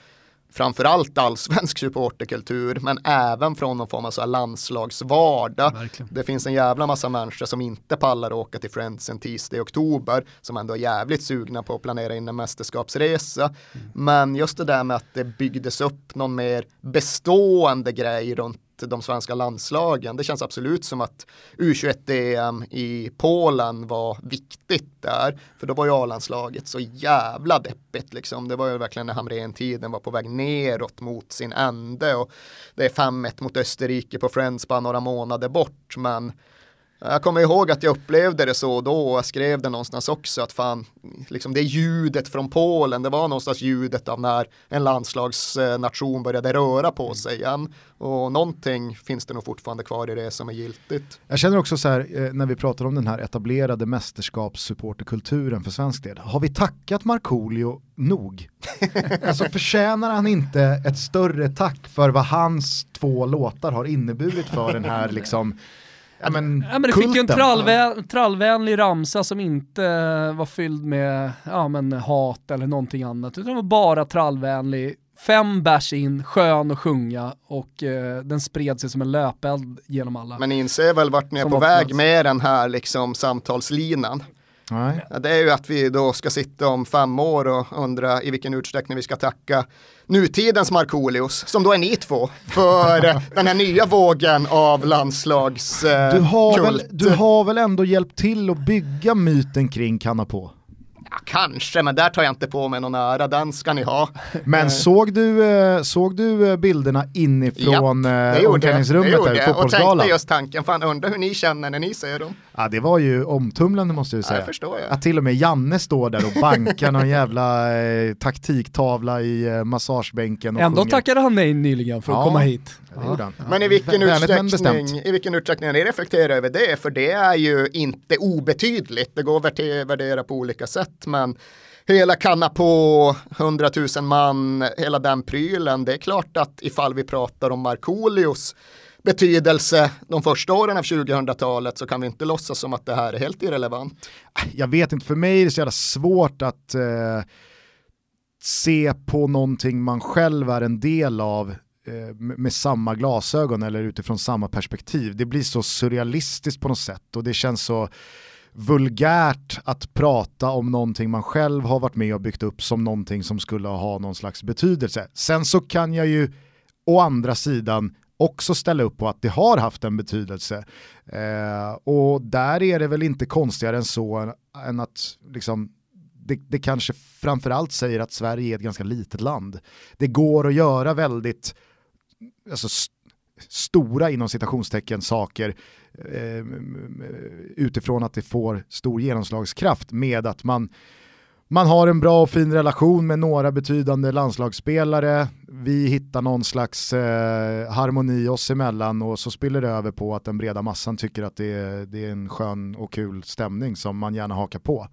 framförallt allsvensk supporterkultur men även från någon form av så landslagsvardag. Verkligen. Det finns en jävla massa människor som inte pallar åka till Friends en tisdag i oktober som ändå är jävligt sugna på att planera in en mästerskapsresa. Mm. Men just det där med att det byggdes upp någon mer bestående grej runt de svenska landslagen. Det känns absolut som att U21-EM i Polen var viktigt där. För då var ju A-landslaget så jävla deppigt liksom. Det var ju verkligen när Hamrén-tiden var på väg neråt mot sin ände. Och det är 5-1 mot Österrike på Friends bara några månader bort. Men jag kommer ihåg att jag upplevde det så då och jag skrev det någonstans också att fan, liksom det ljudet från Polen, det var någonstans ljudet av när en landslagsnation började röra på sig igen. Och någonting finns det nog fortfarande kvar i det som är giltigt. Jag känner också så här, eh, när vi pratar om den här etablerade mästerskapssupporterkulturen för svensk del, har vi tackat Markoolio nog? alltså förtjänar han inte ett större tack för vad hans två låtar har inneburit för den här liksom Ja men, ja, men det fick ju en trallvä trallvänlig ramsa som inte var fylld med ja, men hat eller någonting annat, utan var bara trallvänlig. Fem bärs in, skön att sjunga och eh, den spred sig som en löpeld genom alla. Men inser väl vart ni är på väg med den här liksom samtalslinan. Nej. Det är ju att vi då ska sitta om fem år och undra i vilken utsträckning vi ska tacka nutidens Markoolios, som då är ni två, för den här nya vågen av landslagskult. Du, har väl, du har väl ändå hjälpt till att bygga myten kring Kanapå? Ja, kanske, men där tar jag inte på mig någon ära, den ska ni ha. Men såg du, eh, såg du eh, bilderna inifrån ja, eh, omklädningsrummet där i fotbollsgalan? Och tänkte just tanken, fan undrar hur ni känner när ni ser dem. Ja det var ju omtumlande måste jag säga. Ja, förstår jag. Att till och med Janne står där och bankar någon jävla eh, taktiktavla i eh, massagebänken. Och Ändå sjunger. tackade han nej nyligen för att komma hit. Ja. Men i vilken, utsträckning, i vilken utsträckning ni reflekterar över det, för det är ju inte obetydligt. Det går att värdera på olika sätt, men hela kanna på 100 000 man, hela den prylen, det är klart att ifall vi pratar om Markoolios betydelse de första åren av 2000-talet så kan vi inte låtsas som att det här är helt irrelevant. Jag vet inte, för mig är det så jävla svårt att eh, se på någonting man själv är en del av eh, med samma glasögon eller utifrån samma perspektiv. Det blir så surrealistiskt på något sätt och det känns så vulgärt att prata om någonting man själv har varit med och byggt upp som någonting som skulle ha någon slags betydelse. Sen så kan jag ju å andra sidan också ställa upp på att det har haft en betydelse. Eh, och där är det väl inte konstigare än så än att liksom, det, det kanske framförallt säger att Sverige är ett ganska litet land. Det går att göra väldigt alltså, st stora inom citationstecken saker eh, utifrån att det får stor genomslagskraft med att man man har en bra och fin relation med några betydande landslagsspelare, vi hittar någon slags eh, harmoni oss emellan och så spiller det över på att den breda massan tycker att det är, det är en skön och kul stämning som man gärna hakar på.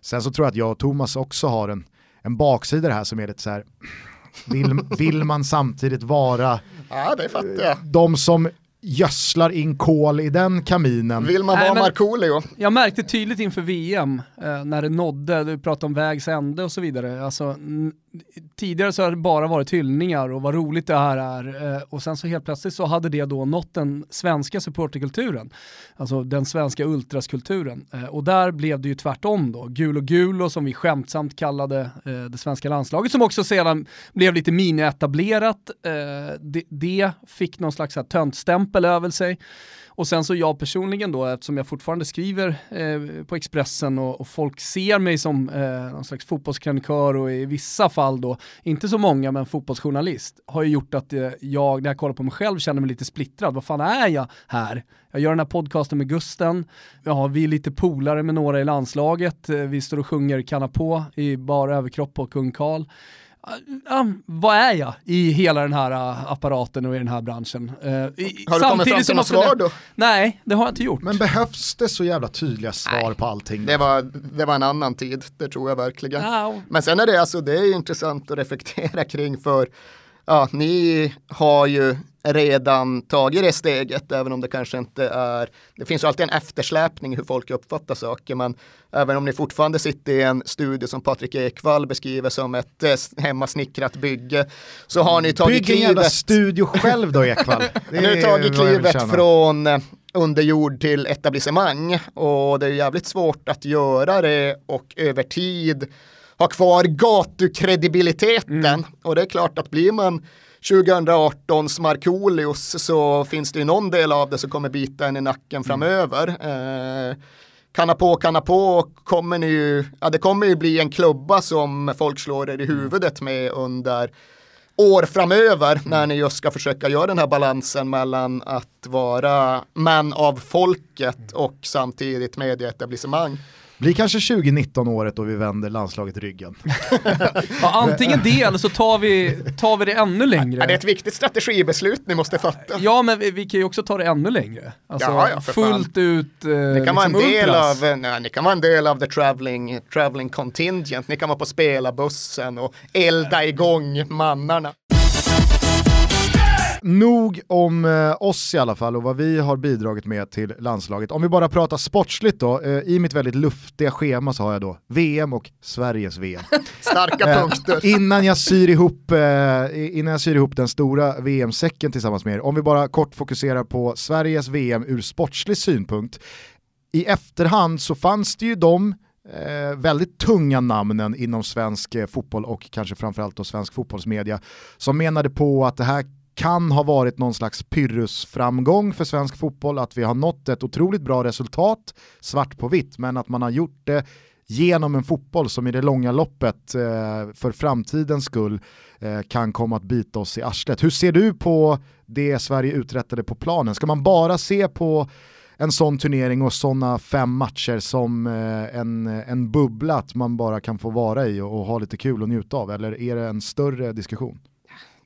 Sen så tror jag att jag och Thomas också har en, en baksida här som är lite så här, vill, vill man samtidigt vara ja, det de som gödslar in kol i den kaminen. Vill man vara Markoolio? Jag märkte tydligt inför VM eh, när det nådde, du pratade om vägs ände och så vidare. Alltså, tidigare så har det bara varit hyllningar och vad roligt det här är. Eh, och sen så helt plötsligt så hade det då nått den svenska supporterkulturen. Alltså den svenska ultraskulturen. Eh, och där blev det ju tvärtom då. Gul och gul och som vi skämtsamt kallade eh, det svenska landslaget som också sedan blev lite minietablerat. Det fick någon slags töntstämpel över sig. Och sen så jag personligen då, eftersom jag fortfarande skriver eh, på Expressen och, och, folk ser mig som eh, någon slags fotbollskrönikör och i vissa fall då, inte så många men fotbollsjournalist, har ju gjort att eh, jag, när jag kollar på mig själv, känner mig lite splittrad. Vad fan är jag här? Jag gör den här podcasten med Gusten, ja, vi är lite polare med några i landslaget, eh, vi står och sjunger Kanna på i bara överkropp på Kung Karl uh, vad är jag i hela den här uh, apparaten och i den här branschen? Uh, i, har du kommit fram till något svar då? Nej, det har jag inte gjort. Men behövs det så jävla tydliga svar Nej. på allting? Det var, det var en annan tid, det tror jag verkligen. No. Men sen är det alltså, det är intressant att reflektera kring för ja, ni har ju redan tagit det steget, även om det kanske inte är, det finns alltid en eftersläpning hur folk uppfattar saker, men även om ni fortfarande sitter i en studio som Patrik Ekwall beskriver som ett eh, hemmasnickrat bygge, så har ni tagit Bygg en jävla studio själv då Ekwall. ni har tagit klivet från eh, underjord till etablissemang och det är jävligt svårt att göra det och över tid ha kvar gatukredibiliteten. Mm. Och det är klart att blir man 2018s Markoolios så finns det ju någon del av det som kommer bita en i nacken mm. framöver. Eh, kanna på, kanna på kommer ni ju, ja det kommer ju bli en klubba som folk slår er i huvudet med under år framöver när ni just ska försöka göra den här balansen mellan att vara man av folket och samtidigt medieetablissemang. Blir kanske 2019 året då vi vänder landslaget ryggen. ja, antingen det eller så tar vi, tar vi det ännu längre. Ja, det är ett viktigt strategibeslut ni måste fatta. Ja, men vi, vi kan ju också ta det ännu längre. Alltså Ja, ja, fullt fan. ut eh, Ni kan, vara en liksom del ultras. av, nej, ni kan vara en del av the traveling, traveling contingent. Ni kan vara på spelarbussen och elda igång mannarna. Nog om eh, oss i alla fall och vad vi har bidragit med till landslaget. Om vi bara pratar sportsligt då, eh, i mitt väldigt luftiga schema så har jag då VM och Sveriges VM. Starka Eh, punkter. innan, jag syr ihop, innan jag syr ihop den stora VM-säcken tillsammans med er, om vi bara kort fokuserar på Sveriges VM ur sportslig synpunkt. I efterhand så fanns det ju de eh, väldigt tunga namnen inom svensk eh, fotboll och kanske framförallt då svensk fotbollsmedia som menade på att det här kan ha varit någon slags pyrrusframgång för svensk fotboll, att vi har nått ett otroligt bra resultat, svart på vitt, men att man har gjort det genom en fotboll som i det långa loppet eh, för framtidens skull eh, kan komma att bita oss i arslet. Hur ser du på det Sverige uträttade på planen? Ska man bara se på en sån turnering och sådana fem matcher som eh, en, en bubbla att man bara kan få vara i och, och ha lite kul och njuta av? Eller är det en större diskussion?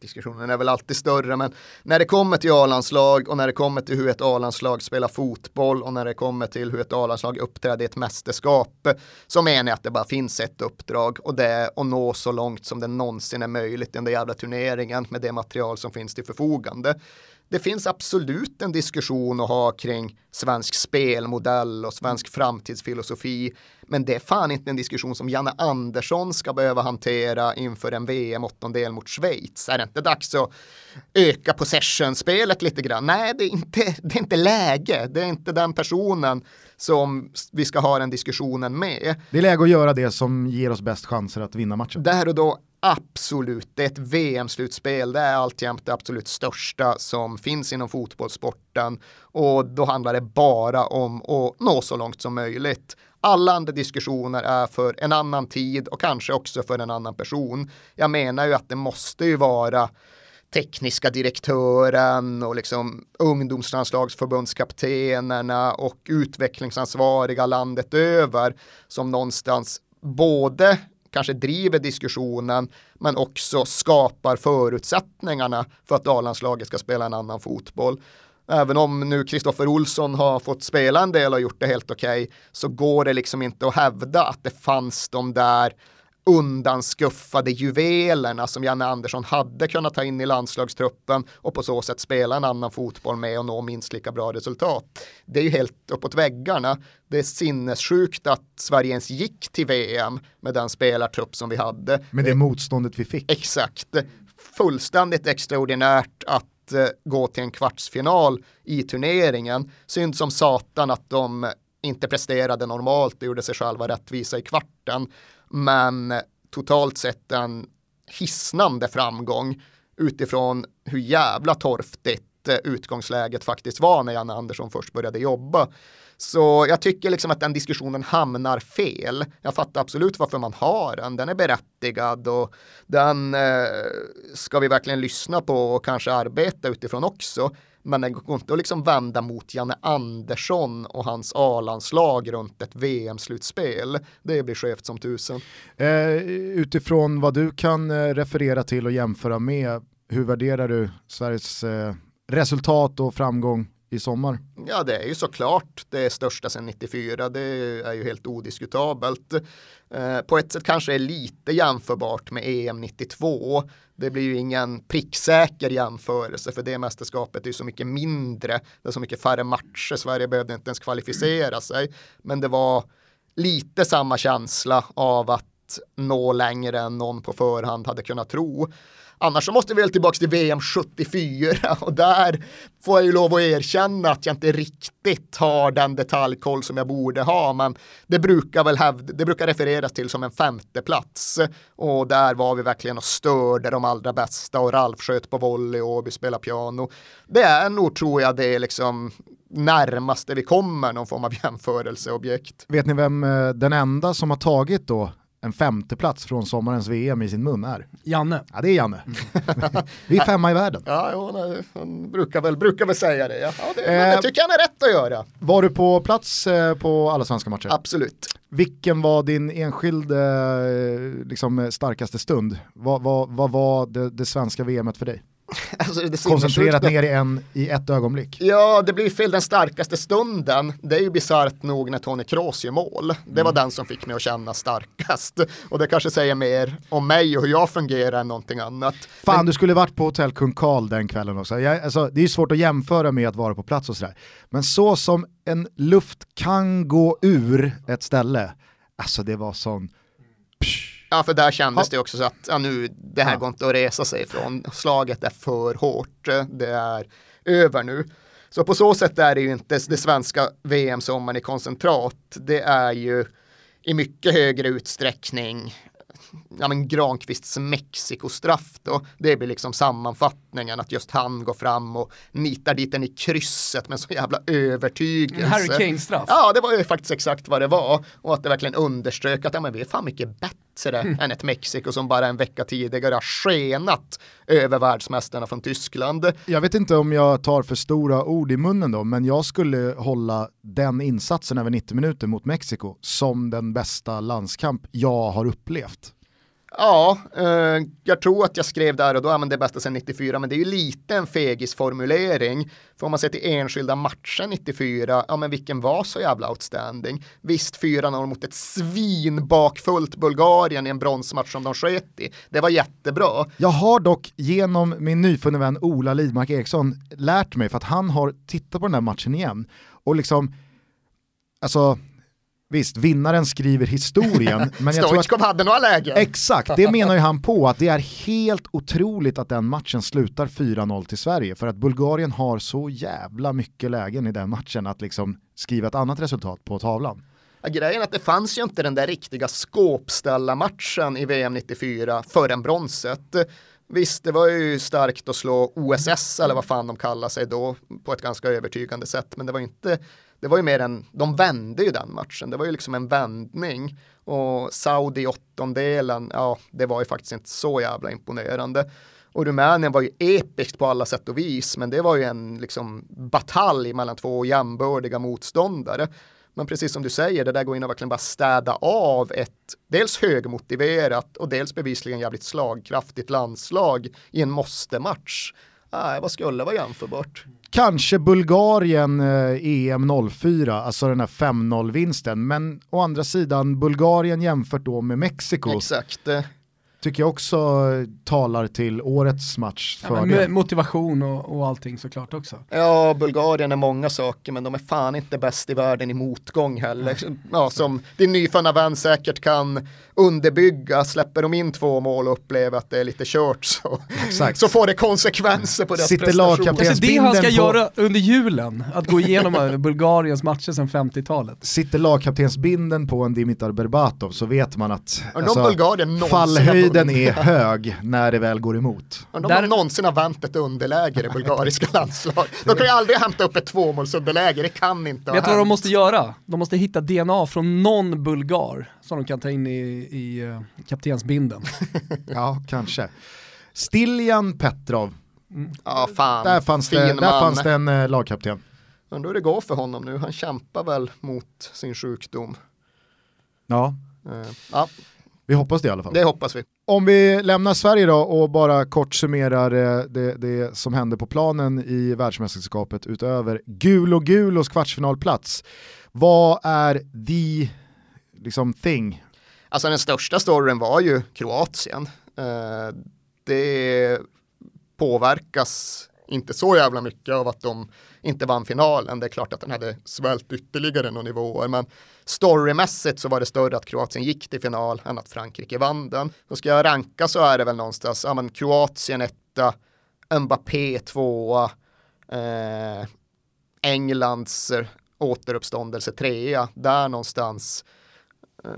Diskussionen är väl alltid större, men när det kommer till A-landslag och när det kommer till hur ett A-landslag spelar fotboll och när det kommer till hur ett A-landslag uppträder i ett mästerskap så menar jag att det bara finns ett uppdrag och det är att nå så långt som det någonsin är möjligt i den där jävla turneringen med det material som finns till förfogande. Det finns absolut en diskussion att ha kring svensk spelmodell och svensk framtidsfilosofi. Men det är fan inte en diskussion som Janne Andersson ska behöva hantera inför en VM-åttondel mot Schweiz. Är det inte dags att öka possession-spelet lite grann? Nej, det är, inte, det är inte läge. Det är inte den personen som vi ska ha den diskussionen med. Det är läge att göra det som ger oss bäst chanser att vinna matchen. Där och då absolut, det är ett VM-slutspel, det är alltjämt det absolut största som finns inom fotbollssporten och då handlar det bara om att nå så långt som möjligt. Alla andra diskussioner är för en annan tid och kanske också för en annan person. Jag menar ju att det måste ju vara tekniska direktören och liksom ungdomslandslagsförbundskaptenerna och utvecklingsansvariga landet över som någonstans både kanske driver diskussionen men också skapar förutsättningarna för att A-landslaget ska spela en annan fotboll. Även om nu Kristoffer Olsson har fått spela en del och gjort det helt okej okay, så går det liksom inte att hävda att det fanns de där undanskuffade juvelerna som Janne Andersson hade kunnat ta in i landslagstruppen och på så sätt spela en annan fotboll med och nå minst lika bra resultat. Det är ju helt uppåt väggarna. Det är sinnessjukt att Sverige ens gick till VM med den spelartrupp som vi hade. Med det motståndet vi fick. Exakt. Fullständigt extraordinärt att eh, gå till en kvartsfinal i turneringen. Synd som satan att de inte presterade normalt och gjorde sig själva rättvisa i kvarten men totalt sett en hisnande framgång utifrån hur jävla torftigt eh, utgångsläget faktiskt var när Janne Andersson först började jobba. Så jag tycker liksom att den diskussionen hamnar fel. Jag fattar absolut varför man har den. Den är berättigad och den eh, ska vi verkligen lyssna på och kanske arbeta utifrån också. Men den går inte att liksom vända mot Janne Andersson och hans A-landslag runt ett VM-slutspel. Det blir skevt som tusen. Eh, utifrån vad du kan eh, referera till och jämföra med, hur värderar du Sveriges eh, resultat och framgång i sommar? Ja, det är ju såklart det största sedan 94. Det är ju helt odiskutabelt. Eh, på ett sätt kanske är lite jämförbart med EM 92. Det blir ju ingen pricksäker jämförelse för det mästerskapet är ju så mycket mindre. Det är så mycket färre matcher. Sverige behövde inte ens kvalificera sig. Men det var lite samma känsla av att nå längre än någon på förhand hade kunnat tro. Annars så måste vi väl tillbaka till VM 74 och där får jag ju lov att erkänna att jag inte riktigt har den detaljkoll som jag borde ha, men det brukar väl hävd, det brukar refereras till som en femte plats och där var vi verkligen och störde de allra bästa och Ralf sköt på volley och vi spelade piano. Det är nog, tror jag, det är liksom närmaste vi kommer någon form av jämförelseobjekt. Vet ni vem eh, den enda som har tagit då en femteplats från sommarens VM i sin mun är? Janne. Ja det är Janne. Vi är femma i världen. Ja, jo, han brukar väl, brukar väl säga det. Ja, det, men Eh. det tycker jag han är rätt att göra. Var du på plats eh, på alla svenska matcher? Absolut. Vilken var din enskild eh, liksom, starkaste stund? Vad, vad, vad var det, det svenska VMet för dig? Alltså, Koncentrerat ner i, en, i ett ögonblick. Ja, det blir fel den starkaste stunden. Det är ju bisarrt nog när Tony Kroos gör mål. Det var den som fick mig att känna starkast. Och det kanske säger mer om mig och hur jag fungerar än någonting annat. Fan, du skulle varit på hotell Kung Karl den kvällen också. Jag, alltså, det är ju svårt att jämföra med att vara på plats och sådär. Men så som en luft kan gå ur ett ställe, alltså det var sån... Ja, för där kändes Ja. det också så att ja, nu, det här Ja. går inte att resa sig ifrån. Slaget är för hårt. Det är över nu. Så på så sätt är det ju inte det svenska VM-sommaren i koncentrat. Det är ju i mycket högre utsträckning ja, men Granqvists Mexikostraff då. Det blir liksom sammanfattningen att just han går fram och nitar dit den i krysset med så jävla övertygelse. En Harry Kane-straff. Ja, det var ju faktiskt exakt vad det var. Och att det verkligen underströk att ja, men vi är fan mycket bättre än ett Mexiko som bara en vecka tidigare har skenat över världsmästarna från Tyskland. Jag vet inte om jag tar för stora ord i munnen då, men jag skulle hålla den insatsen över 90 minuter mot Mexiko som den bästa landskamp jag har upplevt. Ja, eh, jag tror att jag skrev där och då, ja, men det är bästa sedan 94, men det är ju lite en fegisformulering. För om man ser till enskilda matcher 94, ja men vilken var så jävla outstanding? Visst 4-0 mot ett svinbakfullt Bulgarien i en bronsmatch som de sket i. Det var jättebra. Jag har dock genom min nyfunne vän Ola Lidmark Eriksson lärt mig för att han har tittat på den här matchen igen och liksom, alltså visst, vinnaren skriver historien, men jag tror att hade några lägen. Exakt, det menar ju han på att det är helt otroligt att den matchen slutar 4-0 till Sverige för att Bulgarien har så jävla mycket lägen i den matchen att liksom skriva ett annat resultat på tavlan. Ja, grejen är att det fanns ju inte den där riktiga skåpställarmatchen i VM 94 förrän bronset. Visst, det var ju starkt att slå OSS eller vad fan de kallar sig då på ett ganska övertygande sätt, men det var inte det var ju mer en, de vände ju den matchen, det var ju liksom en vändning och Saudi-åttondelen, ja, det var ju faktiskt inte så jävla imponerande. Och Rumänien var ju episkt på alla sätt och vis, men det var ju en liksom batalj mellan två jämbördiga motståndare. Men precis som du säger, det där går in och verkligen bara städa av ett dels högmotiverat och dels bevisligen jävligt slagkraftigt landslag i en måste-match. Nej, vad skulle vara jämförbart? Kanske Bulgarien eh, EM 04, alltså den här 5-0 vinsten, men å andra sidan Bulgarien jämfört då med Mexiko Exakt. Tycker jag också talar till årets match Ja, för men motivation och, och allting såklart också. Ja, Bulgarien är många saker, men de är fan inte bäst i världen i motgång heller. Ja, som din nyfunna vän säkert kan underbygga, släpper de in två mål och upplever att det är lite kört så, Exakt. så får det konsekvenser på deras Sitter prestation. Alltså det han ska på- göra under julen, att gå igenom Bulgariens matcher sedan 50-talet. Sitter lagkaptensbinden på en Dimitar Berbatov så vet man att Undrar om Har är hög när det väl går emot. Undrar om Där- någonsin har vänt ett underläge i det bulgariska landslag. De kan ju aldrig hämta upp ett tvåmålsunderläge, det kan inte ha Vet du vad de måste göra? De måste hitta DNA från någon bulgar som de kan ta in i, i uh, kaptensbinden. Ja, kanske. Stiljan Petrov, Ja, fan. där fanns fin det, där fanns det en eh, lagkapten. Undrar hur det går för honom nu. Han kämpar väl mot sin sjukdom. Ja, Eh, Ja, vi hoppas det i alla fall. det hoppas vi. Om vi lämnar Sverige då och bara kort summerar eh, det, det som hände på planen i världsmästerskapet utöver gul och gulos kvartsfinalplats. Vad är the liksom, thing? Alltså den största storyn var ju Kroatien. Eh, det påverkas inte så jävla mycket av att de inte vann finalen. Det är klart att den hade svällt ytterligare några nivåer, men storymässigt så var det större att Kroatien gick till final än att Frankrike vann den. Och ska jag ranka så är det väl någonstans, ja men Kroatien etta, Mbappé tvåa, eh, Englands återuppståndelse trea, där någonstans eh,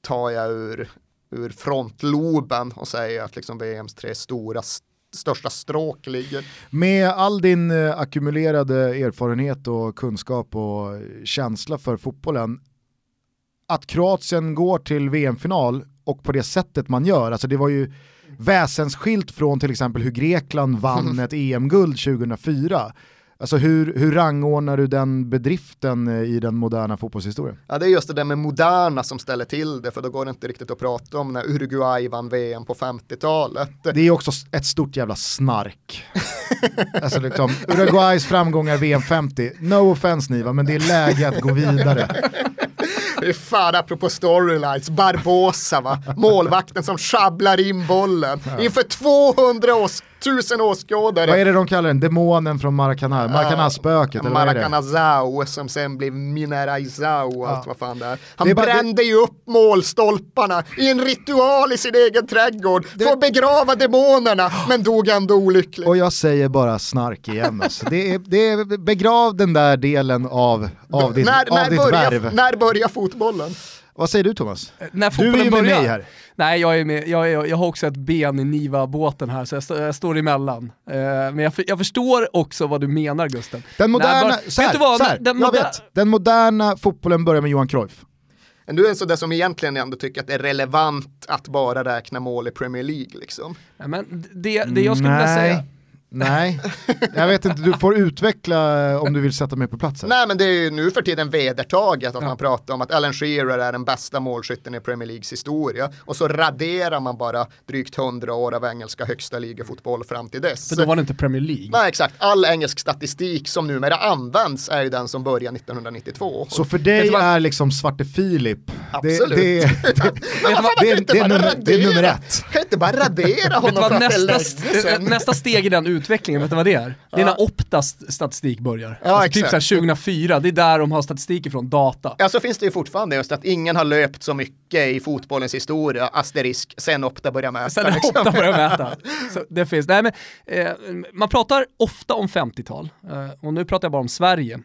tar jag ur, ur frontloben och säger att liksom VMs tre stora st- största stråk ligger. Med all din eh, ackumulerade erfarenhet och kunskap och känsla för fotbollen, att Kroatien går till VM-final och på det sättet man gör. Alltså det var ju väsensskilt från till exempel hur Grekland vann ett EM-guld 2004. Alltså hur, hur rangordnar du den bedriften eh, i den moderna fotbollshistorien? Ja det är just det där med moderna som ställer till det för då går det inte riktigt att prata om när Uruguay vann VM på 50-talet. Det är också ett stort jävla snark. alltså liksom, Uruguays framgångar VM 50, no offense Niva, men det är läge att gå vidare. Fan, apropå storylines, Barbosa va, målvakten som schabblar in bollen ja. inför 200 års tusen åskådare. Vad är det de kallar den? Demonen från Maracana? Maracana-spöket? Uh, Maracanazao som sen blev Mineraizao och allt vad fan det är. Han det är brände det... ju upp målstolparna i en ritual i sin egen trädgård det... för att begrava demonerna men dog ändå olyckligt. Och jag säger bara snark igen. Alltså. det, är, det är begrav den där delen av, av ditt, när, av när ditt börjar, värv. När börjar fotbollen? Vad säger du Thomas? När du är ju med mig här. Nej, jag, är med, jag, är, jag har också ett ben i Niva-båten här så jag, jag står emellan. Uh, men jag, jag, förstår också vad du menar Gusten. Den moderna, Nej, så här, vad, så här, den, jag moder vet, den moderna fotbollen börjar med Johan Cruyff. Du är en sådär som egentligen ändå tycker att det är relevant att bara räkna mål i Premier League liksom. Ja, men det, det jag skulle vilja säga Nej, jag vet inte, du får utveckla om du vill sätta mig på plats. Här. Nej men det är ju nu för tiden vedertaget att ja. man pratar om att Alan Shearer är den bästa målskytten i Premier Leagues historia och så raderar man bara drygt hundra år av engelska högsta ligafotboll fram till dess. För då var det inte Premier League. Nej exakt, all engelsk statistik som numera används är ju den som börjar 1992. Så för dig är liksom Svarte Filip, Absolut. Det, det, det, det, det, är nummer, det är nummer ett. Kan inte bara radera honom för nästa, nästa steg i den utvecklingen, vet du vad det är? Det är när Optas statistik börjar. Ja, alltså typ så 2004, det är där de har statistik ifrån, data. Ja, så finns det ju fortfarande just att ingen har löpt så mycket i fotbollens historia, asterisk, sen Opta börjar mäta. Sen liksom. Opta börjar mäta. Så det finns, nej men, eh, man pratar ofta om 50-tal, eh, och nu pratar jag bara om Sverige.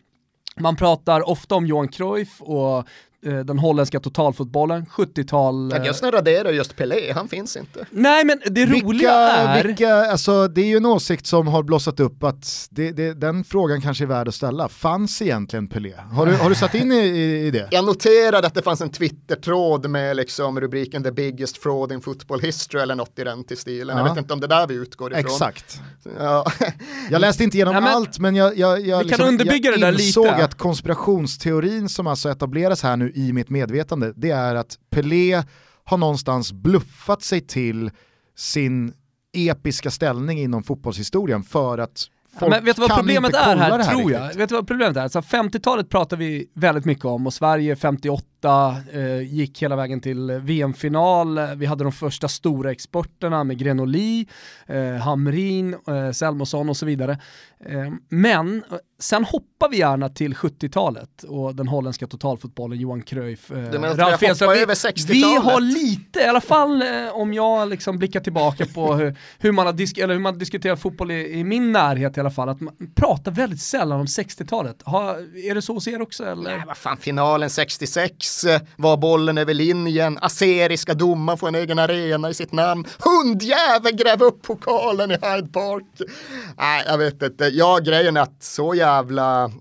Man pratar ofta om Johan Cruyff och den holländska totalfotbollen, 70-tal. Jag just raderar just Pelé, han finns inte. Nej men det vilka, roliga är... Vilka, alltså, det är ju en åsikt som har blossat upp att det, det, den frågan kanske är värd att ställa. Fanns egentligen Pelé? Har du, har du satt in i, i, det? Jag noterade att det fanns en Twitter-tråd med liksom rubriken “The biggest fraud in football history” eller något i den till stilen. Ja. Jag vet inte om det är där vi utgår ifrån. Exakt. Ja. jag läste inte igenom ja, men, allt men jag, jag, jag, vi liksom, underbygga jag det där insåg lite. att konspirationsteorin som alltså etableras här nu i mitt medvetande, det är att Pelé har någonstans bluffat sig till sin episka ställning inom fotbollshistorien för att Folk men vet du vad problemet är här, här tror jag? Riktigt. Vet du vad problemet är? Alltså 50-talet pratar vi väldigt mycket om och Sverige 58 eh, gick hela vägen till VM-final. Vi hade de första stora exporterna med Grenoli, eh, Hamrin, eh, Selmosson och så vidare. Eh, men sen hoppar vi gärna till 70-talet och den holländska totalfotbollen, Johan Cruyff, eh, Ralf Edström. Vi, vi har lite, i alla fall eh, om jag liksom blickar tillbaka på hur, hur, man har disk eller hur man diskuterar fotboll i, i, min närhet i alla fall, att man pratar väldigt sällan om 60-talet. Är det så hos er också eller? Nej, vad fan, finalen 66 eh, var bollen över linjen, aseriska domaren får en egen arena i sitt namn, hundjävel gräver upp pokalen i Hyde Park. Nej, jag vet inte ja, grejen är att så jävla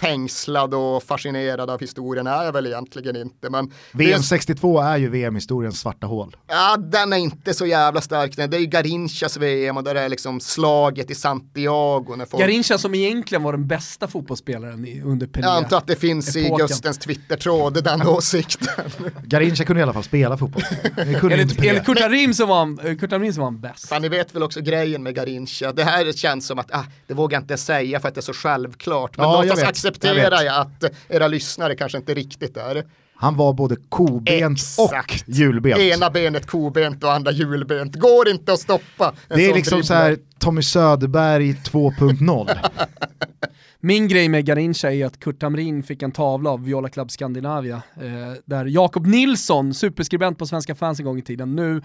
fängslad och fascinerad av historien är jag väl egentligen inte. Men VM 62 är ju VM-historiens svarta hål. Ja, den är inte så jävla stark. Det är ju Garinchas VM och där är liksom slaget i Santiago. När folk... Garincha som egentligen var den bästa fotbollsspelaren under Pelé. Jag antar att det finns epoken. i Gustens Twitter-tråd, den åsikten. Garincha kunde i alla fall spela fotboll. enligt enligt Kurt Harim som var, Kurt var bäst. Fan, ni vet väl också grejen med Garincha. Det här känns som att, ah, det vågar jag inte säga för att det är så självklart. Men ja, låt oss accepterar jag, jag att era lyssnare kanske inte riktigt är. Han var både kobent Exakt. och hjulbent. Ena benet kobent och andra hjulbent. Går inte att stoppa. Det är liksom så här Tommy Söderberg 2.0. Min grej med Garincha är att Kurt Hamrin fick en tavla av Viola Club Scandinavia, eh, där Jakob Nilsson, superskribent på Svenska fans en gång i tiden, nu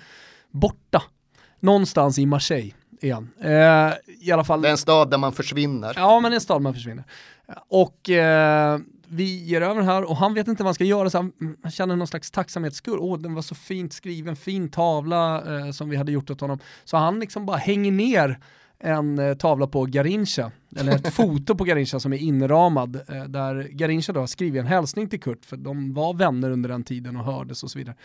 borta. Någonstans i Marseille han. Eh, i alla fall, det är en stad där man försvinner. Ja, men det är en stad där man försvinner. Och eh, vi ger över här och han vet inte vad han ska göra så han, han känner någon slags tacksamhetsskuld. Åh, den var så fint skriven, fin tavla eh, som vi hade gjort åt honom. Så han liksom bara hänger ner en eh, tavla på Garincha, eller ett foto på Garincha som är inramad, eh, där Garincha då har skrivit en hälsning till Kurt, för de var vänner under den tiden och hördes och så vidare,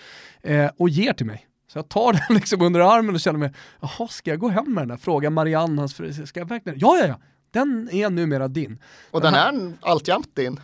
eh, och ger till mig. Så jag tar den liksom under armen och känner mig, jaha, ska jag gå hem med den där? Frågar Marianne, hans fru, ska jag verkligen? Ja, ja, ja, den är numera din. Och den är alltjämt din.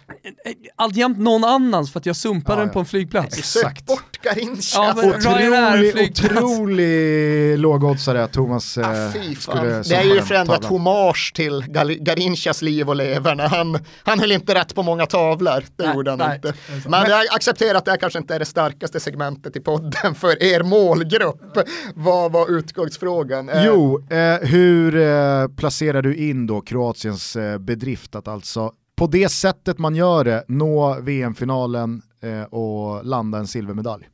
Alltjämt någon annans för att jag sumpade Ja, den ja. på en flygplats. Sök bort Garincha. Ja, Otrolig, otrolig lågoddsare att Thomas eh, Ah, fan. skulle Det är ju den för ändå ett tavlan. hommage till Gal- Garinchas liv och leverne. Han, han höll inte rätt på många tavlor, det Nej, gjorde han nej, inte. Men jag accepterar att det här kanske inte är det starkaste segmentet i podden för er målgrupp. Vad var utgångsfrågan? Eh, Jo, eh, hur eh, placerar du in då Kroatiens eh, bedrift att alltså på det sättet man gör det nå VM-finalen eh, och landa en silvermedalj?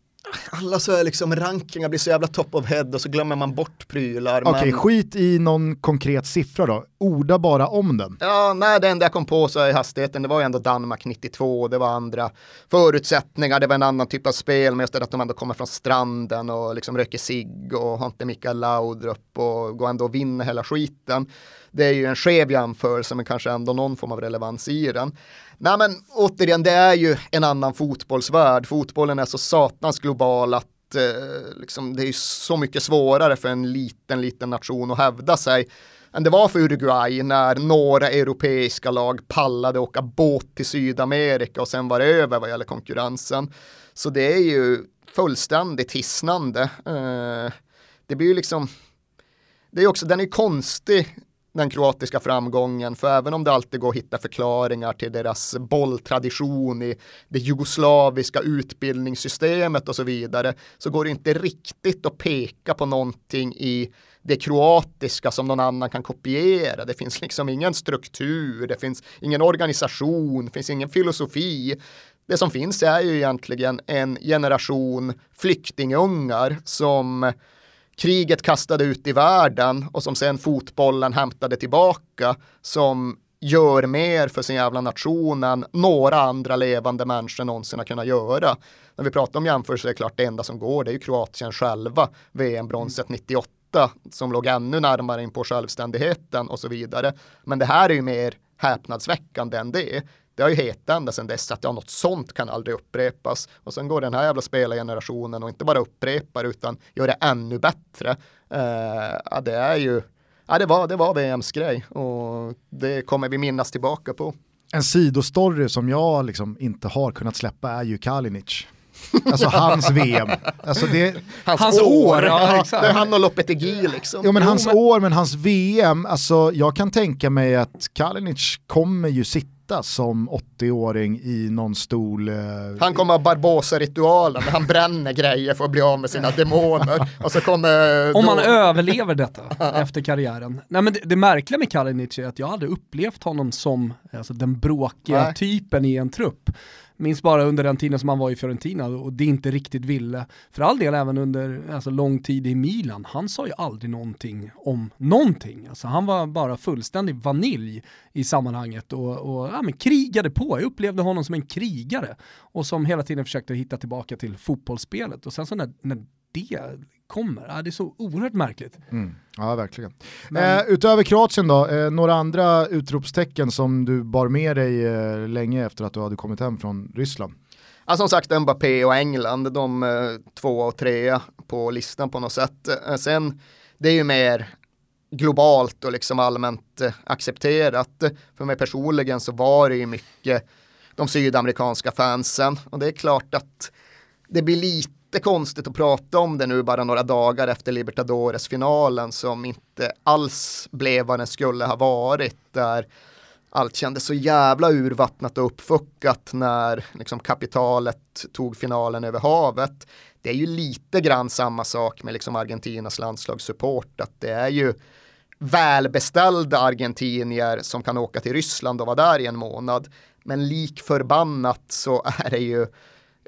Alla så är liksom rankingar blir så jävla top of head och så glömmer man bort prylar. Okej, men... skit i någon konkret siffra då. Orda bara om den. Ja, nej, det enda jag kom på så är hastigheten, det var ju ändå Danmark 92, det var andra förutsättningar, det var en annan typ av spel, men just det att de ändå kommer från stranden och liksom röker cigg och har inte Mikael Laudrup och går ändå och vinner hela skiten. Det är ju en skev jämförelse, men kanske ändå någon form av relevans i den. Nej, men återigen, det är ju en annan fotbollsvärld. Fotbollen är så satans global att eh, liksom, det är så mycket svårare för en liten, liten nation att hävda sig än det var för Uruguay när några europeiska lag pallade åka båt till Sydamerika och sen var det över vad gäller konkurrensen. Så det är ju fullständigt hisnande. Eh, det blir ju liksom, det är också, den är konstig den kroatiska framgången, för även om det alltid går att hitta förklaringar till deras bolltradition i det jugoslaviska utbildningssystemet och så vidare, så går det inte riktigt att peka på någonting i det kroatiska som någon annan kan kopiera. Det finns liksom ingen struktur, det finns ingen organisation, det finns ingen filosofi. Det som finns är ju egentligen en generation flyktingungar som kriget kastade ut i världen och som sen fotbollen hämtade tillbaka som gör mer för sin jävla nation än några andra levande människor någonsin har kunnat göra. När vi pratar om jämförelse är det klart det enda som går det är ju Kroatien själva, VM-bronset 98 som låg ännu närmare in på självständigheten och så vidare. Men det här är ju mer häpnadsväckande än det. Det har ju hetat ända sedan dess att ja, något sånt kan aldrig upprepas. Och sen går den här jävla spelargenerationen och inte bara upprepar utan gör det ännu bättre. Eh, ja, det är ju, ja det var, det var VMs grej och det kommer vi minnas tillbaka på. En sidostory som jag liksom inte har kunnat släppa är ju Kalinic. Alltså hans VM. Alltså det, Hans år, ja, exakt. Det är han och Lopetegui liksom. ja men Jo, hans men- år, men hans VM, alltså jag kan tänka mig att Kalinic kommer ju sitta som 80-åring i någon stol. Eh, Han kommer ha Barbosa-ritualen där han bränner grejer för att bli av med sina demoner. Och så kommer... Om då- man överlever detta efter karriären. Nej, men det, det märkliga med Kalinic är att jag aldrig upplevt honom som alltså, den bråkiga Nej. typen i en trupp. Minns bara under den tiden som han var i Fiorentina och det inte riktigt ville. För all del även under alltså, lång tid i Milan. Han sa ju aldrig någonting om någonting. Alltså, han var bara fullständig vanilj i sammanhanget och, och ja, men krigade på. Jag upplevde honom som en krigare och som hela tiden försökte hitta tillbaka till fotbollsspelet. Och sen så när, när det kommer, ja, det är så oerhört märkligt. Mm, ja, verkligen. Men- Eh, utöver Kroatien då, eh, några andra utropstecken som du bar med dig eh, länge efter att du hade kommit hem från Ryssland? Ja, som sagt, Mbappé och England, de eh, två och tre på listan på något sätt. Eh, sen, det är ju mer globalt och liksom allmänt eh, accepterat. För mig personligen så var det ju mycket de sydamerikanska fansen och det är klart att det blir lite konstigt att prata om det nu bara några dagar efter Libertadores-finalen som inte alls blev vad den skulle ha varit där allt kändes så jävla urvattnat och uppfuckat när liksom, kapitalet tog finalen över havet. Det är ju lite grann samma sak med liksom, Argentinas landslagssupport, att det är ju välbeställda argentinier som kan åka till Ryssland och vara där i en månad. Men lik förbannat så är det ju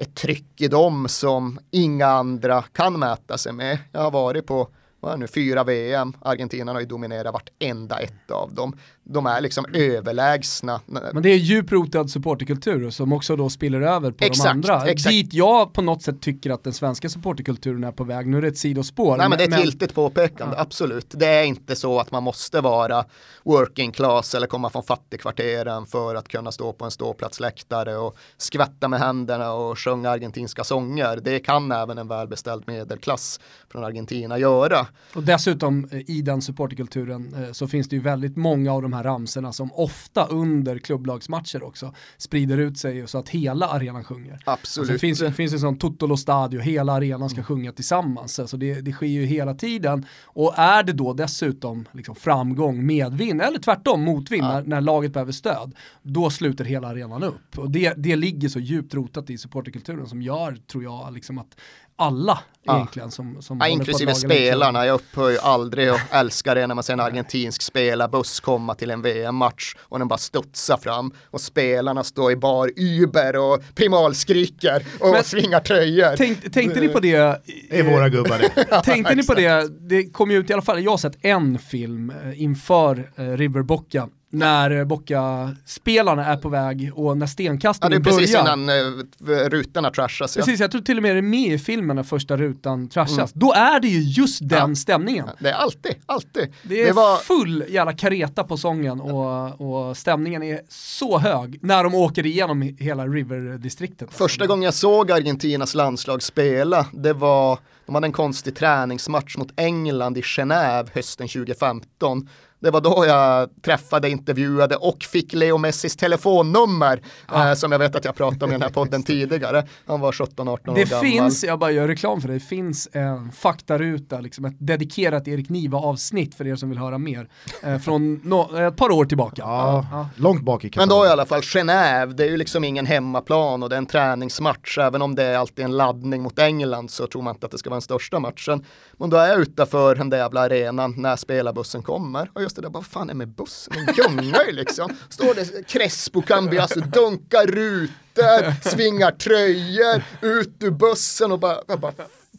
ett tryck i dem som inga andra kan mäta sig med. Jag har varit på vad är nu, fyra VM, Argentina har ju dominerat vartenda ett av dem de är liksom överlägsna. Men det är djupt rotad supporterkultur som också då spiller över på exakt, de andra. Exakt. Dit jag på något sätt tycker att den svenska supporterkulturen är på väg. Nu är det ett sidospår. Nej men det är ett giltigt påpekande, ja. absolut. Det är inte så att man måste vara working class eller komma från fattigkvarteren för att kunna stå på en ståplatsläktare och skvätta med händerna och sjunga argentinska sånger. Det kan även en välbeställd medelklass från Argentina göra. Och dessutom eh, i den supporterkulturen eh, så finns det ju väldigt många av de här ramserna som ofta under klubblagsmatcher också sprider ut sig så att hela arenan sjunger. Absolut. Alltså, det finns, det finns en sån Totolo Stadio, hela arenan ska sjunga tillsammans. Alltså det, det sker ju hela tiden. Och är det då dessutom liksom framgång, medvind eller tvärtom motvind ja. när, när, laget behöver stöd, då sluter hela arenan upp. Och det, det ligger så djupt rotat i supporterkulturen som gör, tror jag, liksom att alla ja. egentligen som, som ja, Inklusive spelarna, jag upphör ju aldrig och älskar det när man ser en argentinsk spelarbuss komma till en VM-match och den bara studsar fram och spelarna står i bar Uber och primalskriker och Men, svingar tröjor. Tänk, tänkte ni på det? Det är våra gubbar det. tänkte ni på det, det kom ju ut i alla fall, jag har sett en film eh, inför eh, River Bocca när Boca-spelarna är på väg och när stenkastningen börjar. Ja, det är precis innan uh, rutorna trashas. Precis, ja. jag tror till och med det är med i filmen när första rutan trashas. Mm. Då är det ju just den ja. stämningen. Det är alltid, alltid. Det är det var... full jävla kareta på sången och, och stämningen är så hög när de åker igenom hela River-distriktet. Första gången jag såg Argentinas landslag spela, det var, de hade en konstig träningsmatch mot England i Genève hösten 2015 det var då jag träffade, intervjuade och fick Leo Messis telefonnummer ah. eh, som jag vet att jag pratade om i den här podden tidigare. Han var 17-18 år det gammal. finns, jag bara gör reklam för det, det finns en faktaruta, liksom ett dedikerat Erik Niva avsnitt för er som vill höra mer. Eh, från no ett par år tillbaka. Ja, ja. Långt bak i katalogen. Men då i alla fall Genève, det är ju liksom ingen hemmaplan och det är en träningsmatch. Även om det är alltid en laddning mot England så tror man inte att det ska vara den största matchen. Men då är jag utanför den där jävla arenan när spelarbussen kommer jag stod där, vad fan är med bussen? Den gungar ju liksom. Står det Crespo Cambias, dunkar rutor, svingar tröjor, ut ur bussen och bara, jag bara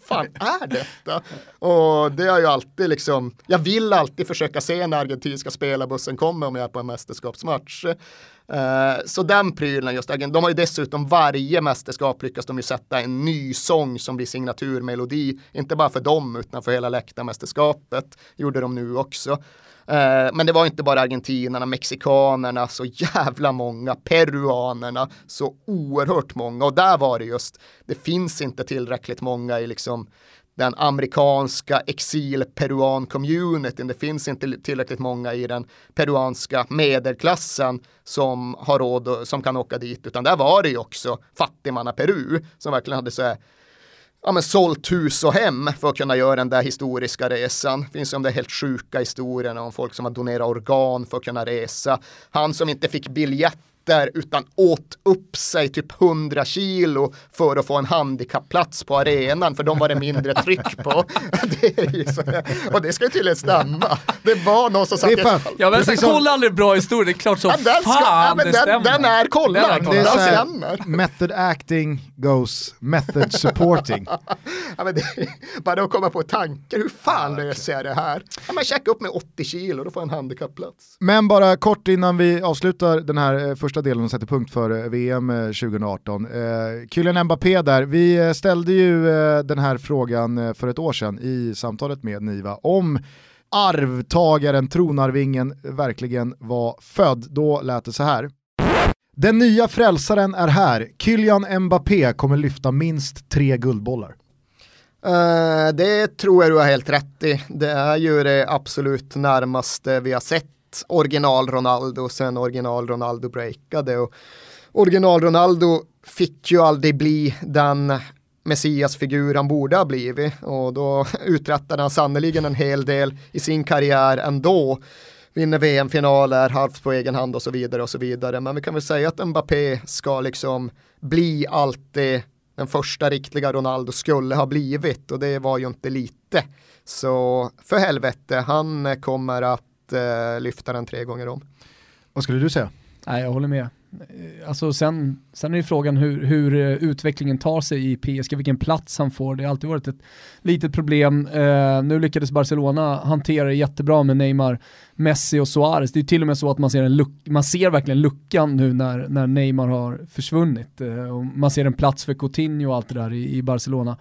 fan är detta? Och det är ju alltid liksom, jag vill alltid försöka se när argentinska spelarbussen kommer om jag är på en mästerskapsmatch. Eh, så den prylen just, de har ju dessutom varje mästerskap lyckats de ju sätta en ny sång som blir signaturmelodi, inte bara för dem utan för hela läktarmästerskapet, gjorde de nu också. Eh, men det var inte bara argentinarna, mexikanerna, så jävla många, peruanerna, så oerhört många. Och där var det just, det finns inte tillräckligt många i liksom den amerikanska exil-peruan-communityn. Det finns inte tillräckligt många i den peruanska medelklassen som har råd och, som kan åka dit, utan där var det ju också fattigmanna Peru som verkligen hade så här ja, men sålt hus och hem för att kunna göra den där historiska resan. Det finns ju de där helt sjuka historierna om folk som har donerat organ för att kunna resa. Han som inte fick biljett där utan åt upp sig typ 100 kilo för att få en handikappplats på arenan för de var det mindre tryck på. det är så, och det ska ju tydligen stämma. Det var någon som satt... Fan, ja men så, kolla aldrig bra historia, det är klart som ja, den fan ja, det den, stämmer. Den är kollad, den, stämmer. Method acting goes method supporting. ja, men det, bara att komma på tankar, hur fan ja, löser jag det här? Ja, men checka upp med 80 kilo, då får jag en handikappplats. Men bara kort innan vi avslutar den här eh, första delen och sätter punkt för eh, VM 2018. Eh, eh, Kylian Mbappé där, vi eh, ställde ju den här frågan för ett år sedan i samtalet med Niva om arvtagaren, tronarvingen, verkligen var född. Då lät det så här. Den nya frälsaren är här. Kylian Mbappé kommer lyfta minst tre guldbollar. Uh, det tror jag du har helt rätt i. Det är ju det absolut närmaste vi har sett original Ronaldo sen original Ronaldo breakade. Och original Ronaldo fick ju aldrig bli den Messias-figur han borde ha blivit och då uträttade han sannoliken en hel del i sin karriär ändå. Vinner VM-finaler, halvt på egen hand och så vidare och så vidare. Men vi kan väl säga att Mbappé ska liksom bli alltid den första riktiga Ronaldo skulle ha blivit och det var ju inte lite. Så för helvete, han kommer att eh, lyfta den tre gånger om. Vad skulle du säga? Nej, jag håller med. alltså sen, sen är ju frågan hur, hur eh, utvecklingen tar sig i PSG, vilken plats han får. Det har alltid varit ett litet problem. Eh, nu lyckades Barcelona hantera det jättebra med Neymar, Messi och Suarez. Det är till och med så att man ser, en luck, man ser verkligen luckan nu när, när Neymar har försvunnit. Eh, och man ser en plats för Coutinho och allt det där i, i Barcelona.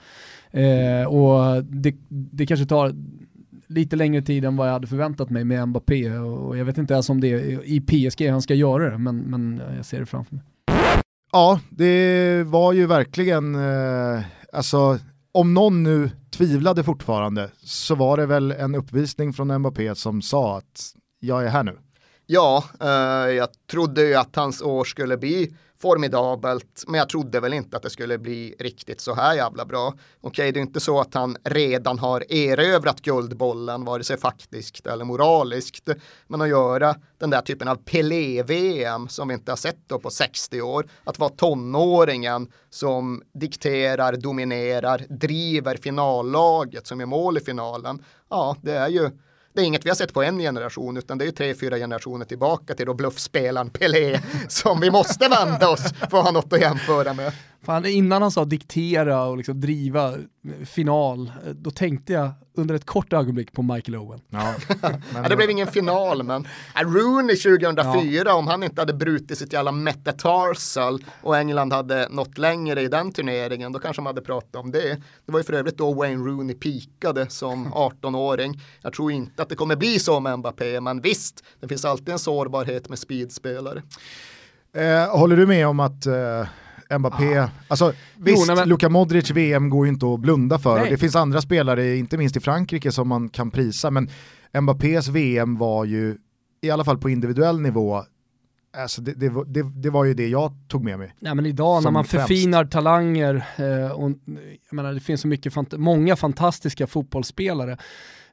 Eh, och det, det kanske tar lite längre tid än vad jag hade förväntat mig med Mbappé och jag vet inte ens om det är i PSG han ska göra det, men, men jag ser det framför mig. Ja, det var ju verkligen, eh, alltså om någon nu tvivlade fortfarande så var det väl en uppvisning från Mbappé som sa att jag är här nu. Ja, eh, jag trodde ju att hans år skulle bli formidabelt, men jag trodde väl inte att det skulle bli riktigt så här jävla bra. Okej, det är inte så att han redan har erövrat guldbollen, vare sig faktiskt eller moraliskt, men att göra den där typen av Pelé-VM som vi inte har sett då på 60 år, att vara tonåringen som dikterar, dominerar, driver finallaget som är mål i finalen. Ja, det är ju det är inget vi har sett på en generation utan det är tre, fyra generationer tillbaka till då bluffspelaren Pelé som vi måste vända oss för att ha något att jämföra med. Fan, innan han sa diktera och liksom driva final, då tänkte jag under ett kort ögonblick på Michael Owen. Ja, ja, det blev ingen final, men Rooney 2004, ja. om han inte hade brutit sitt jävla metatarsal och England hade nått längre i den turneringen, då kanske man hade pratat om det. Det var ju för övrigt då Wayne Rooney pikade som 18-åring. Jag tror inte att det kommer bli så med Mbappé, men visst, det finns alltid en sårbarhet med speedspelare. Eh, håller du med om att eh Mbappé, ah. alltså visst, jo, men... Luka Modric VM går ju inte att blunda för. Nej. Det finns andra spelare, inte minst i Frankrike, som man kan prisa, men Mbappés VM var ju, i alla fall på individuell nivå, Alltså det, det, det, det, var ju det jag tog med mig. Nej men idag när man förfinar främst. talanger, eh, och jag menar det finns så mycket, fant många fantastiska fotbollsspelare,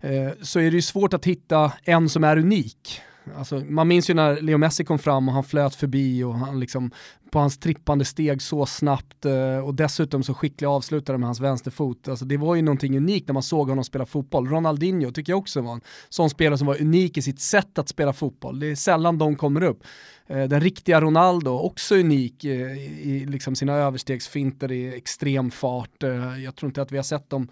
eh, så är det ju svårt att hitta en som är unik. Alltså, man minns ju när Leo Messi kom fram och han flöt förbi och han liksom på hans trippande steg så snabbt eh, och dessutom så skicklig avslutare med hans vänsterfot. Alltså, det var ju någonting unikt när man såg honom spela fotboll. Ronaldinho tycker jag också var en sån spelare som var unik i sitt sätt att spela fotboll. Det är sällan de kommer upp. Eh, den riktiga Ronaldo, också unik eh, i liksom sina överstegsfinter i extrem fart. Jag tror inte att vi har sett dem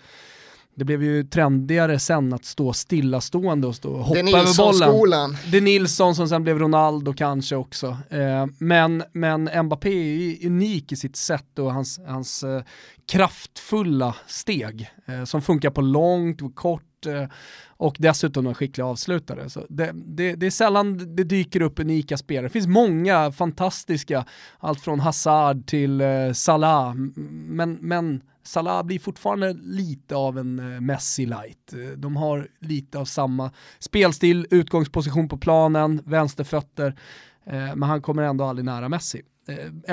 det blev ju trendigare sen att stå stillastående och stå och hoppa över bollen. Skolan. Det är Nilsson som sen blev Ronaldo kanske också. Eh, men, men Mbappé är ju unik i sitt sätt och hans, hans eh, kraftfulla steg eh, som funkar på långt och kort och dessutom en skicklig avslutare. Så det, det, det, är sällan det dyker upp unika spelare. Det finns många fantastiska, allt från Hazard till Salah, men, men Salah blir fortfarande lite av en eh, Messi light. Eh, de har lite av samma spelstil, utgångsposition på planen, vänsterfötter, eh, men han kommer ändå aldrig nära Messi.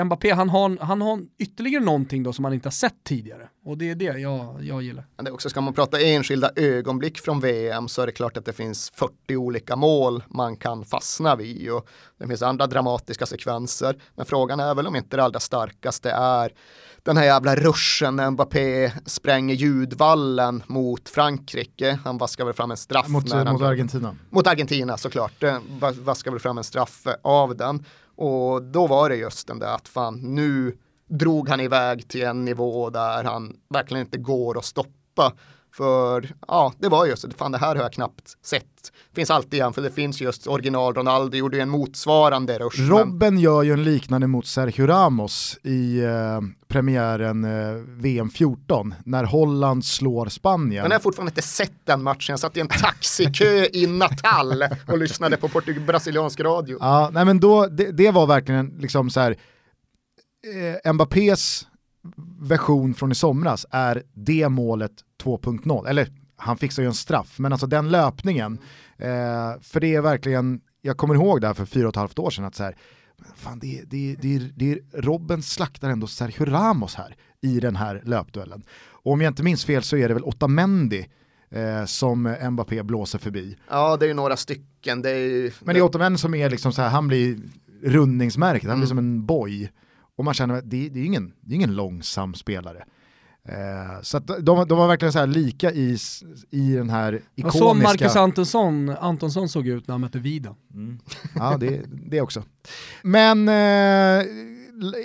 Mbappé, han har, han har ytterligare någonting då som han inte har sett tidigare och det är det jag, jag gillar. Men det också, ska man prata enskilda ögonblick från VM så är det klart att det finns 40 olika mål man kan fastna vid och det finns andra dramatiska sekvenser. Men frågan är väl om inte det allra starkaste är den här jävla ruschen när Mbappé spränger ljudvallen mot Frankrike. Han vaskar väl fram en straff. Mot, när mot Argentina. Mot Argentina såklart. Vaskar väl fram en straff av den. Och då var det just den där att fan nu drog han iväg till en nivå där han verkligen inte går att stoppa. För ja, det var just det, fan det här har jag knappt sett. Finns alltid igen, för det finns just original Ronaldo gjorde ju en motsvarande rush. Robben gör ju en liknande mot Sergio Ramos i eh, premiären eh, VM 14 när Holland slår Spanien. Men jag har fortfarande inte sett den matchen, jag satt i en taxikö i Natal och lyssnade på brasiliansk radio. Ja, nej men då, det, det var verkligen liksom så här, eh, Mbappés version från i somras är det målet 2.0, eller han fixar ju en straff, men alltså den löpningen, eh, för det är verkligen, jag kommer ihåg det här för fyra och ett halvt år sedan, att så här, fan det, det, det, det, Robben slaktar ändå Sergio Ramos här i den här löpduellen. Och om jag inte minns fel så är det väl Otamendi eh, som Mbappé blåser förbi. Ja, det är ju några stycken. Det är Men det är Otamendi som är liksom så här, han blir rundningsmärkt, han blir mm. som en boy. Och man känner att det, det, är ingen, det är ingen långsam spelare. Eh, så att de, de var verkligen så lika i, i den här ikoniska... så Marcus Antonsson, Antonsson såg ut när han mötte Vida. Mm. Ja, det, det också. Men eh,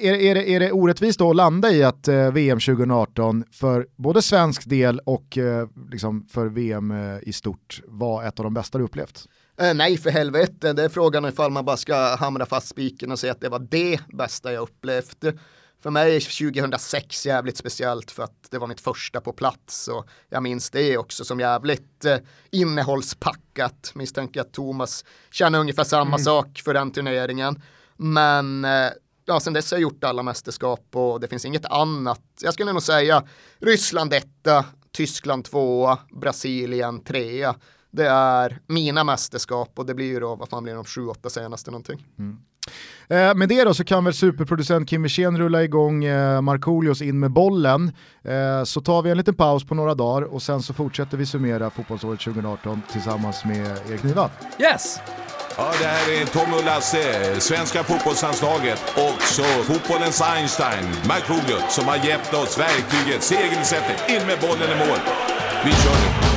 är, är, det, är det orättvist då att landa i att eh, VM 2018 för både svensk del och eh, liksom för VM eh, i stort var ett av de bästa du upplevt? Eh, nej för helvete, det är frågan ifall man bara ska hamra fast spiken och säga att det var det bästa jag upplevt. För mig är 2006 jävligt speciellt för att det var mitt första på plats och jag minns det också som jävligt eh, innehållspackat. Misstänker att Thomas känner ungefär samma mm. sak för den turneringen. Men eh, ja, sen dess har jag gjort alla mästerskap och det finns inget annat. Jag skulle nog säga Ryssland etta, Tyskland tvåa, Brasilien trea. Det är mina mästerskap och det blir ju då, vad fan blir det, de sju, åtta senaste någonting. Mm. Eh, med det då så kan väl superproducent Kim Wirsén rulla igång eh, Markoolios in med bollen. Eh, så tar vi en liten paus på några dagar och sen så fortsätter vi summera fotbollsåret 2018 tillsammans med Erik Niva. Yes! Ja, det här är Tom och Lasse, svenska fotbollslandslaget och så fotbollens Einstein, Markoolio, som har gett oss verktyget, segerreceptet, in med bollen i mål. Vi kör nu!